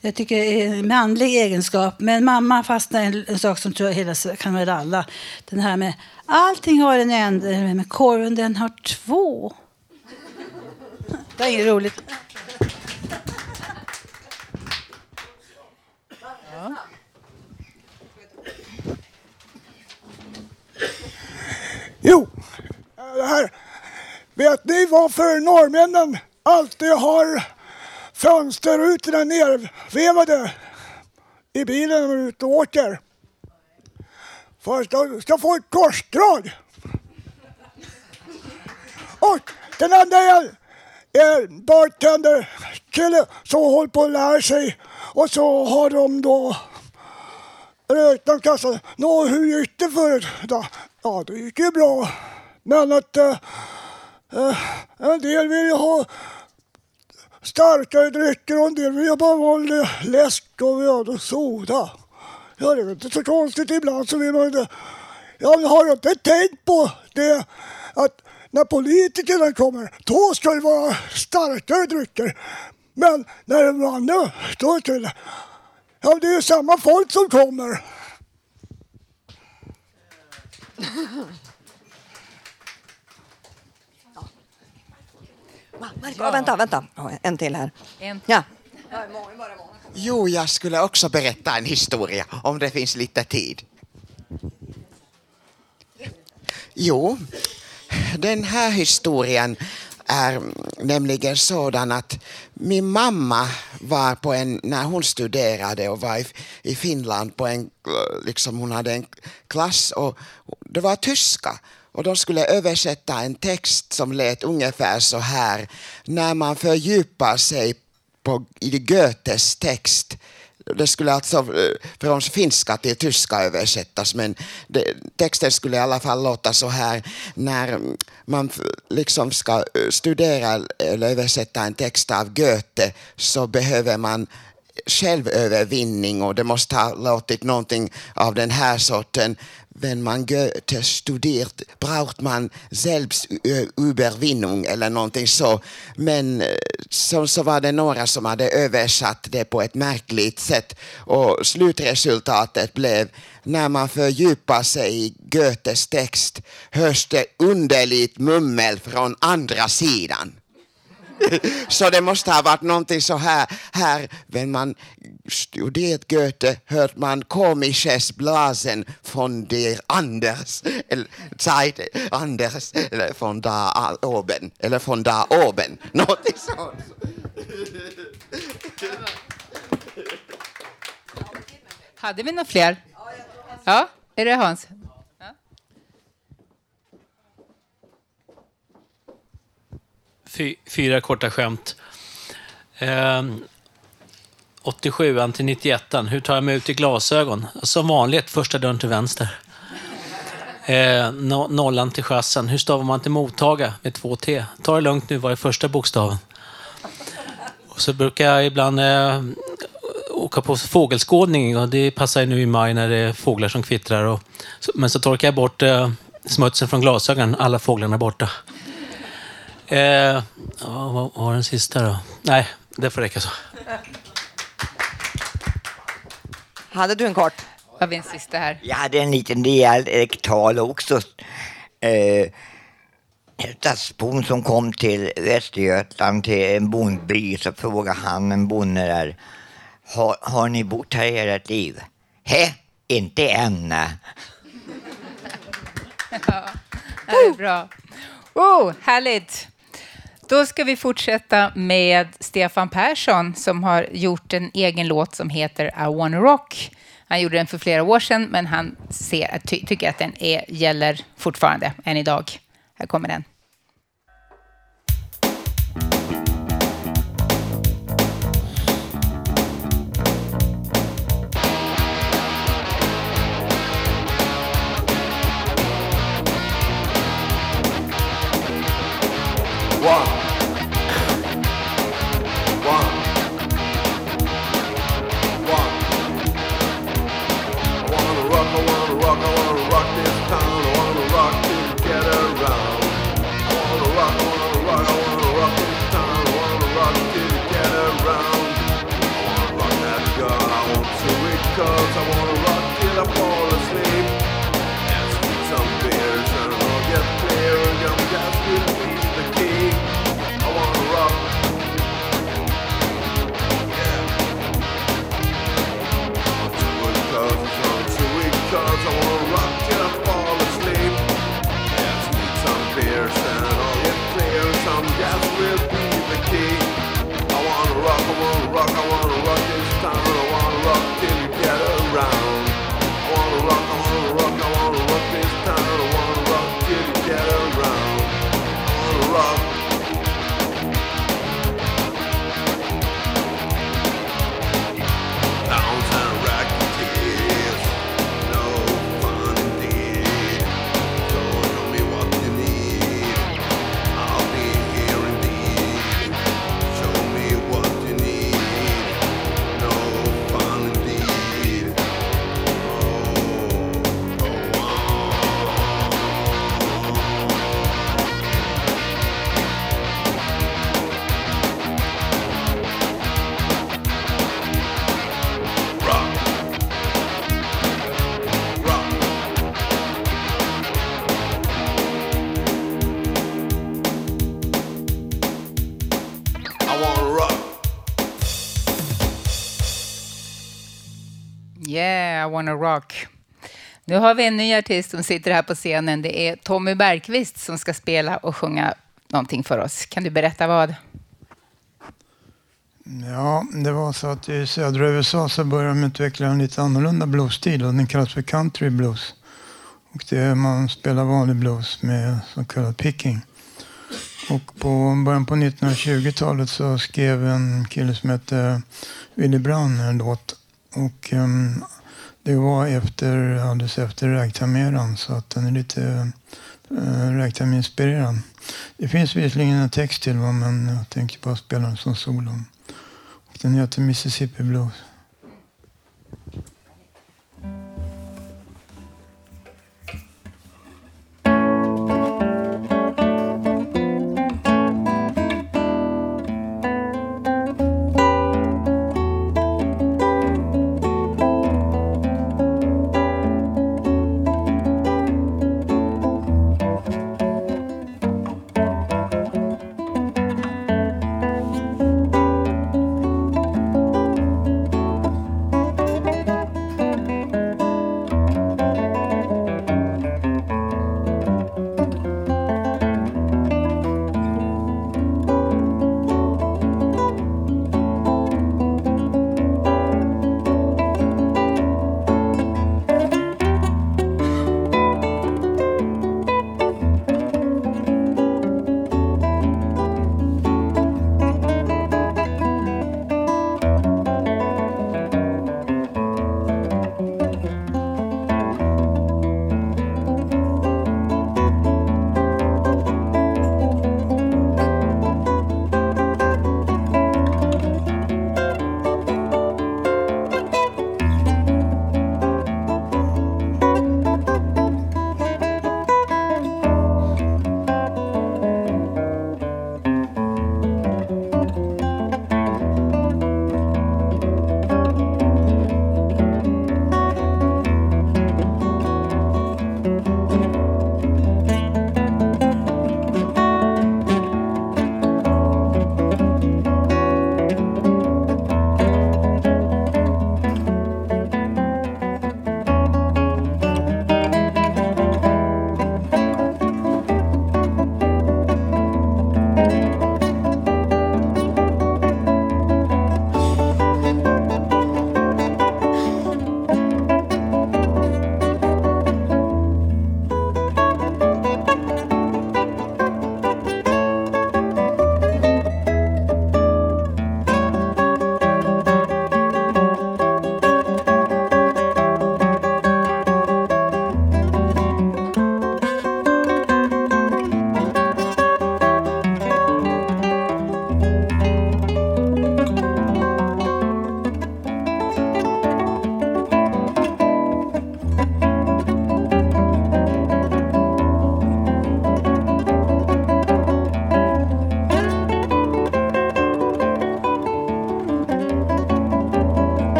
Jag tycker det är en manlig egenskap. Men mamma fastnade i en, en sak som tror jag hela kan väl alla. Den här med allting har en ände, men korven den har två. Det är inget roligt. Jo, det här. Vet ni varför norrmännen alltid har fönsterrutorna nervevade i bilen när de är ute och åker? Först ska få ett korsdrag. Och den andra är en bartenderkille som håller på att lära sig och så har de då räknat kassan. Nå, hur gick det förut? då? Ja, det gick ju bra. Men att eh, eh, en del vill ju ha starkare drycker och en del vill ju bara ha läsk och öl och soda. Ja, det är inte så konstigt. Ibland så vill man inte... Ja, men har du inte tänkt på det att när politikerna kommer, då ska det vara starkare drycker. Men när de andra, då är det... Ja, det är ju samma folk som kommer. [laughs] Ja, vänta, vänta. Ja, En till här. En. Ja. Jo, jag skulle också berätta en historia om det finns lite tid. Jo, den här historien är nämligen sådan att min mamma var på en, när hon studerade och var i, i Finland på en, liksom hon hade en klass och det var tyska och de skulle översätta en text som lät ungefär så här. När man fördjupar sig på, i Goethes text det skulle alltså eh, från finska till tyska översättas men det, texten skulle i alla fall låta så här när man liksom ska eh, studera eller översätta en text av Goethe så behöver man självövervinning och det måste ha låtit någonting av den här sorten. Wenn man Goethe studiert braucht man Selbstüberwinnung eller någonting så. Men eh, så, så var det några som hade översatt det på ett märkligt sätt och slutresultatet blev när man fördjupar sig i Goethes text hörs det underligt mummel från andra sidan. [laughs] Så det måste ha varit någonting så här, här wenn man studerat Goethe hört man komisches Blasen von der Anders, eller Zeit Anders, eller von da oben, eller von da oben, [laughs] någonting sånt. Hade vi några fler? Ja, är det Hans? Fy, fyra korta skämt. Eh, 87 till 91 hur tar jag mig ut i glasögon? Som vanligt, första dörren till vänster. Eh, no, nollan till chassen. Hur stavar man till mottaga med två T? Ta det lugnt nu, vad är första bokstaven? Och så brukar jag ibland eh, åka på fågelskådning och det passar ju nu i maj när det är fåglar som kvittrar. Och, men så torkar jag bort eh, smutsen från glasögonen, alla fåglarna är borta. Eh, ja, vad var den sista då? Nej, det får räcka så. Hade du en kort? Har vi en sista här? Jag hade en liten dialektal också. Eh, stadsbon som kom till Västergötland till en bondby så frågade han en bonde där. Har, har ni bott här i ert liv? Hä? Inte än. nej." [laughs] Ja, det är bra. Oh, härligt. Då ska vi fortsätta med Stefan Persson som har gjort en egen låt som heter I wanna rock. Han gjorde den för flera år sedan, men han ser, ty, tycker att den är, gäller fortfarande än idag. Här kommer den. Wanna rock. Nu har vi en ny artist som sitter här på scenen. Det är Tommy Bergqvist som ska spela och sjunga någonting för oss. Kan du berätta vad? Ja, det var så att i södra USA så började de utveckla en lite annorlunda bluesstil och den kallas för country blues. Och det är man spelar vanlig blues med så kallad picking. Och på början på 1920-talet så skrev en kille som hette Willy Brown en låt. Och um, det var efter, alldeles efter ragtime så att den är lite eh, uh, ragtime-inspirerad. Det finns visserligen en text till va, men jag tänker bara spela den som solo. Och den heter Mississippi Blues.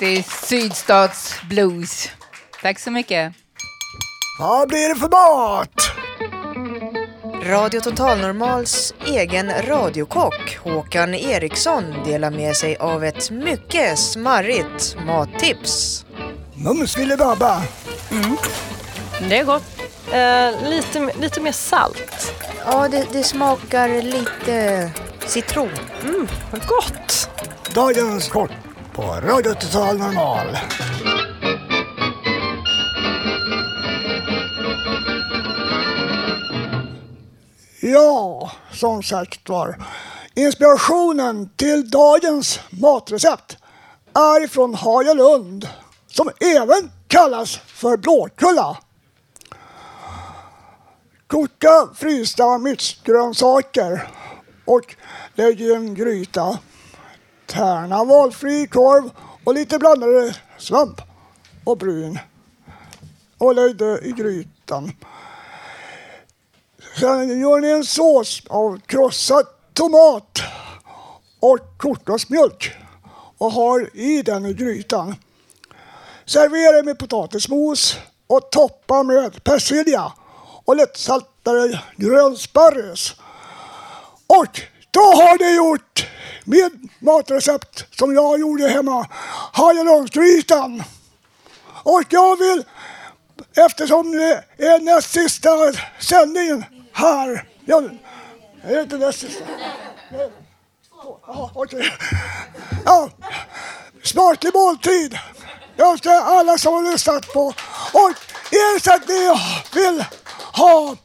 Riktig sydstatsblues. Tack så mycket. Vad blir det för mat? Radio Total Normals egen radiokock Håkan Eriksson delar med sig av ett mycket smarrigt mattips. Mums filibabba. Mm. Det är gott. Eh, lite, lite mer salt. Ja, det, det smakar lite citron. Mm, vad gott! Dagens kort på Radio Total Normal. Ja, som sagt var. Inspirationen till dagens matrecept är ifrån Hagalund, som även kallas för Blåkulla. Koka frysta mixgrönsaker och lägg i en gryta. Tärna valfri korv och lite blandade svamp och bryn. Och lägg det i grytan. Sen gör ni en sås av krossad tomat och kokosmjölk och har i den i grytan. Servera med potatismos och toppa med persilja och lättsaltade grönsparris. Och då har ni gjort mitt matrecept som jag gjorde hemma, hajalångsgrytan. Och jag vill, eftersom det är näst sista sändningen här, jag, är det inte näst sista? Ja, okej. Ja, smaklig måltid. Jag önskar alla som har lyssnat på och er så att ni vill ha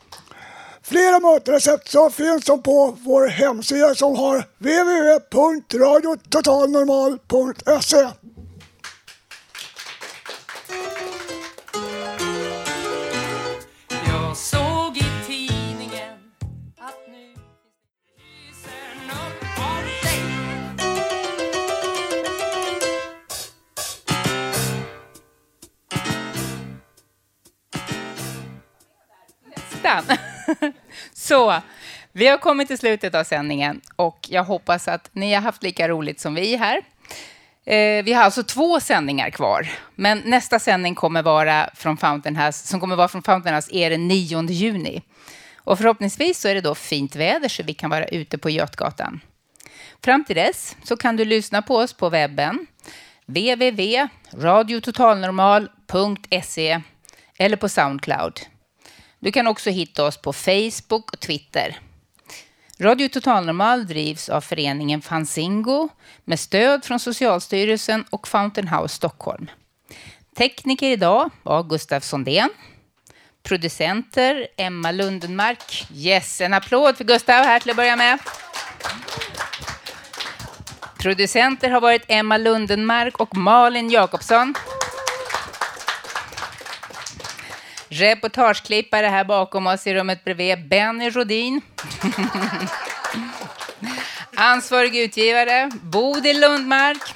flera matrecept så finns de på vår hemsida som har www.radiototalnormal.se. Nästan. [laughs] Så, vi har kommit till slutet av sändningen och jag hoppas att ni har haft lika roligt som vi här. Eh, vi har alltså två sändningar kvar, men nästa sändning kommer vara från Fountain House, som kommer vara från Fountain House är den 9 juni. Och förhoppningsvis så är det då fint väder så vi kan vara ute på Götgatan. Fram till dess så kan du lyssna på oss på webben www.radiototalnormal.se eller på Soundcloud. Du kan också hitta oss på Facebook och Twitter. Radio Totalnormal drivs av föreningen Fanzingo med stöd från Socialstyrelsen och Fountain House Stockholm. Tekniker idag var Gustav Sondén. Producenter Emma Lundenmark. Yes, en applåd för Gustav här till att börja med. Producenter har varit Emma Lundenmark och Malin Jakobsson. Reportageklippare här bakom oss i rummet bredvid, Benny Rodin. [laughs] Ansvarig utgivare, Bodil Lundmark.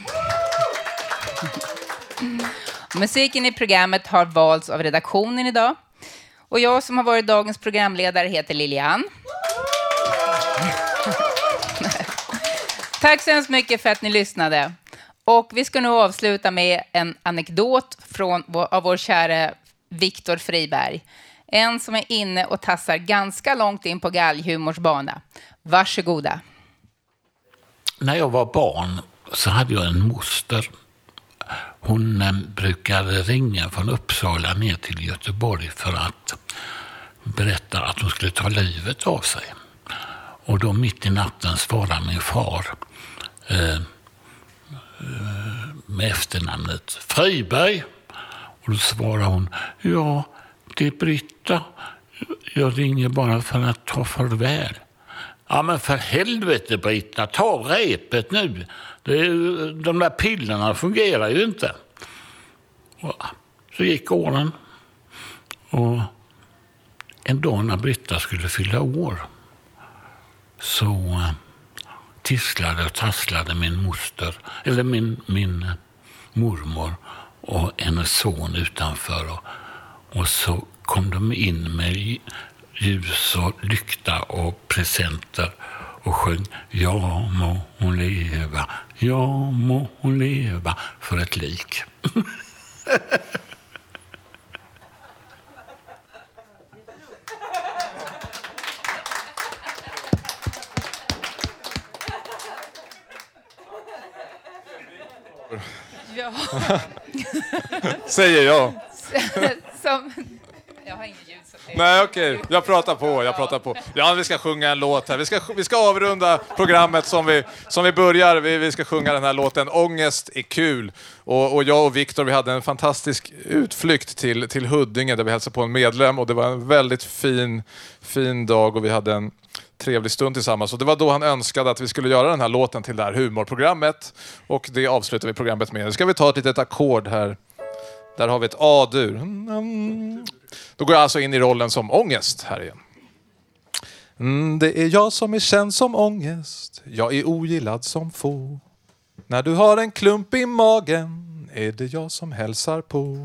Musiken i programmet har valts av redaktionen idag. Och jag som har varit dagens programledare heter Lilian. [laughs] Tack så hemskt mycket för att ni lyssnade. Och vi ska nu avsluta med en anekdot från av vår kära Viktor Friberg. En som är inne och tassar ganska långt in på galghumors bana. Varsågoda. När jag var barn så hade jag en moster. Hon eh, brukade ringa från Uppsala ner till Göteborg för att berätta att hon skulle ta livet av sig. Och då mitt i natten svarade min far eh, eh med efternamnet Friberg. Och då svarade hon, ja, det är Britta. Jag ringer bara för att ta farväl. Ja, men för helvete Britta, ta repet nu. Det är, ju- de där pillerna fungerar ju inte. Och så gick åren. Och en dag när Britta skulle fylla år så eh, tisslade och tasslade min moster, eller min, min eh, mormor och hennes son utanför. Och, och så kom de in med ljus och lykta och presenter. och sjöng Ja må hon leva, ja må hon leva för ett lik. [laughs] [laughs] Säger jag. [laughs] Som, jag har ingen ljud. Så det... Nej, okej. Jag pratar på, jag pratar på. Ja, vi ska sjunga en låt här. Vi ska, vi ska avrunda programmet som vi, som vi börjar. Vi, vi ska sjunga den här låten Ångest är kul. Och, och jag och Viktor, vi hade en fantastisk utflykt till, till Huddinge där vi hälsade på en medlem och det var en väldigt fin, fin dag och vi hade en trevlig stund tillsammans. Och det var då han önskade att vi skulle göra den här låten till det här humorprogrammet. Och det avslutar vi programmet med. Nu ska vi ta ett litet ackord här. Där har vi ett A-dur. Då går jag alltså in i rollen som ångest här igen. Mm, det är jag som är känd som ångest. Jag är ogillad som få. När du har en klump i magen är det jag som hälsar på.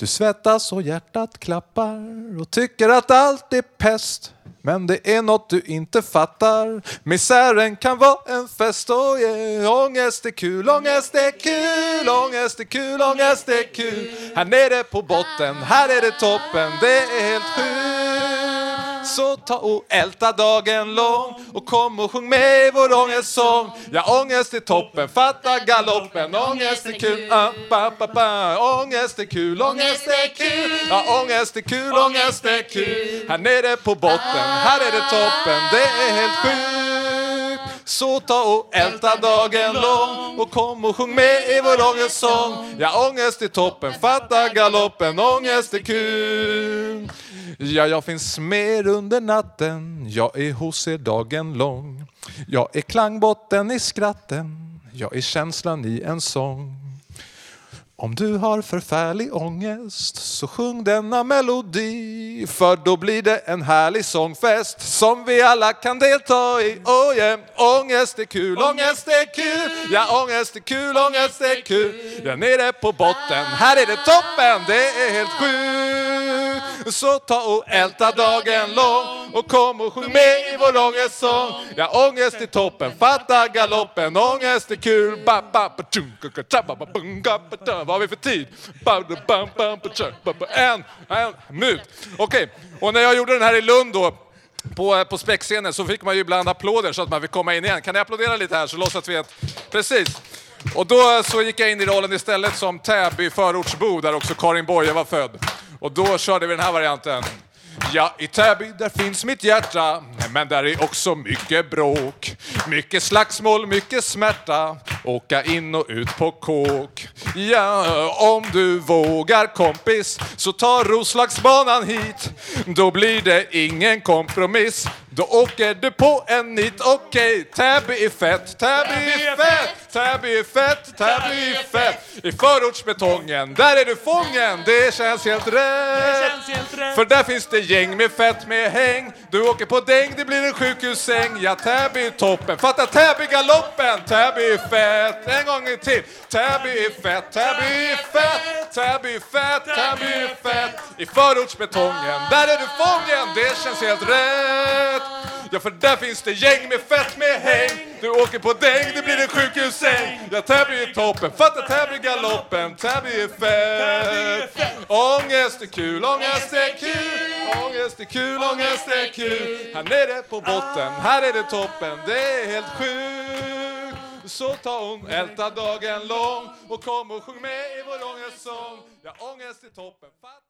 Du svettas och hjärtat klappar och tycker att allt är pest. Men det är något du inte fattar. Misären kan vara en fest. Oh yeah. Ångest är kul, ångest är kul, ångest är kul, ångest är kul. Här nere på botten, här är det toppen. Det är helt sjukt. Så ta och älta dagen lång och kom och sjung med i vår ångestsång. Ja, ångest är toppen, fatta galoppen. Ångest är kul, ah, ba, ba, ba. ångest är kul, ångest är kul. Ja, ångest är kul, ångest är kul. Här nere på botten, här är det toppen. Det är helt sjukt. Typ, så ta och älta dagen lång och kom och sjung med i vår ångestsång. Ja, ångest är toppen, fatta galoppen. Ångest är kul. Ja, jag finns med under natten, jag är hos er dagen lång. Jag är klangbotten i skratten, jag är känslan i en sång. Om du har förfärlig ångest så sjung denna melodi för då blir det en härlig sångfest som vi alla kan delta i. Oh yeah. Ångest är kul, ångest är kul, ja ångest är kul, ångest är kul. Ja, nere på botten, här är det toppen, det är helt sjukt. Så ta och älta dagen lång och kom och sjung med i vår ångestsång. Ja, ångest är toppen, fatta galoppen, ångest är kul. Ba, ba, ba, tjum, ka, ka, ba, ba, ba, da. Vad har vi för tid? Ba, da, ba, tja, ba, ba. En, en minut. Okej, och när jag gjorde den här i Lund då, på, eh, på späckscenen så fick man ju ibland applåder så att man fick komma in igen. Kan ni applådera lite här så låtsas vi att... Precis. Och då så gick jag in i rollen istället som Täby förortsbo där också Karin Boye var född. Och då körde vi den här varianten. Ja, i Täby där finns mitt hjärta, men där är också mycket bråk. Mycket slagsmål, mycket smärta, åka in och ut på kåk. Ja, om du vågar kompis, så ta Roslagsbanan hit. Då blir det ingen kompromiss. Då åker du på en nit, okej, Täby är fett, Täby är fett, Täby är fett, Täby är fett. I förortsbetongen, där är du fången, det känns helt rätt. För där finns det gäng med fett med häng. Du åker på däng, det blir en sjukhussäng. Ja, Täby är toppen, fatta Täby-galoppen, Täby är fett. En gång till, Täby är fett, Täby är fett, Täby är fett, Täby är fett. I förortsbetongen, där är du fången, det känns helt rätt. Ja, för där finns det gäng med fett med häng. Du åker på däng, det blir en sjukhussäng. Ja, Täby är toppen, fatta Täby-galoppen, Täby är fett. Ångest är kul, ångest är kul, ångest är kul, ångest är kul. Här nere på botten, här är det toppen, det är helt sjukt. Så ta hon, älta dagen lång och kom och sjung med i vår ångestsång. Ja, ångest är toppen, fatta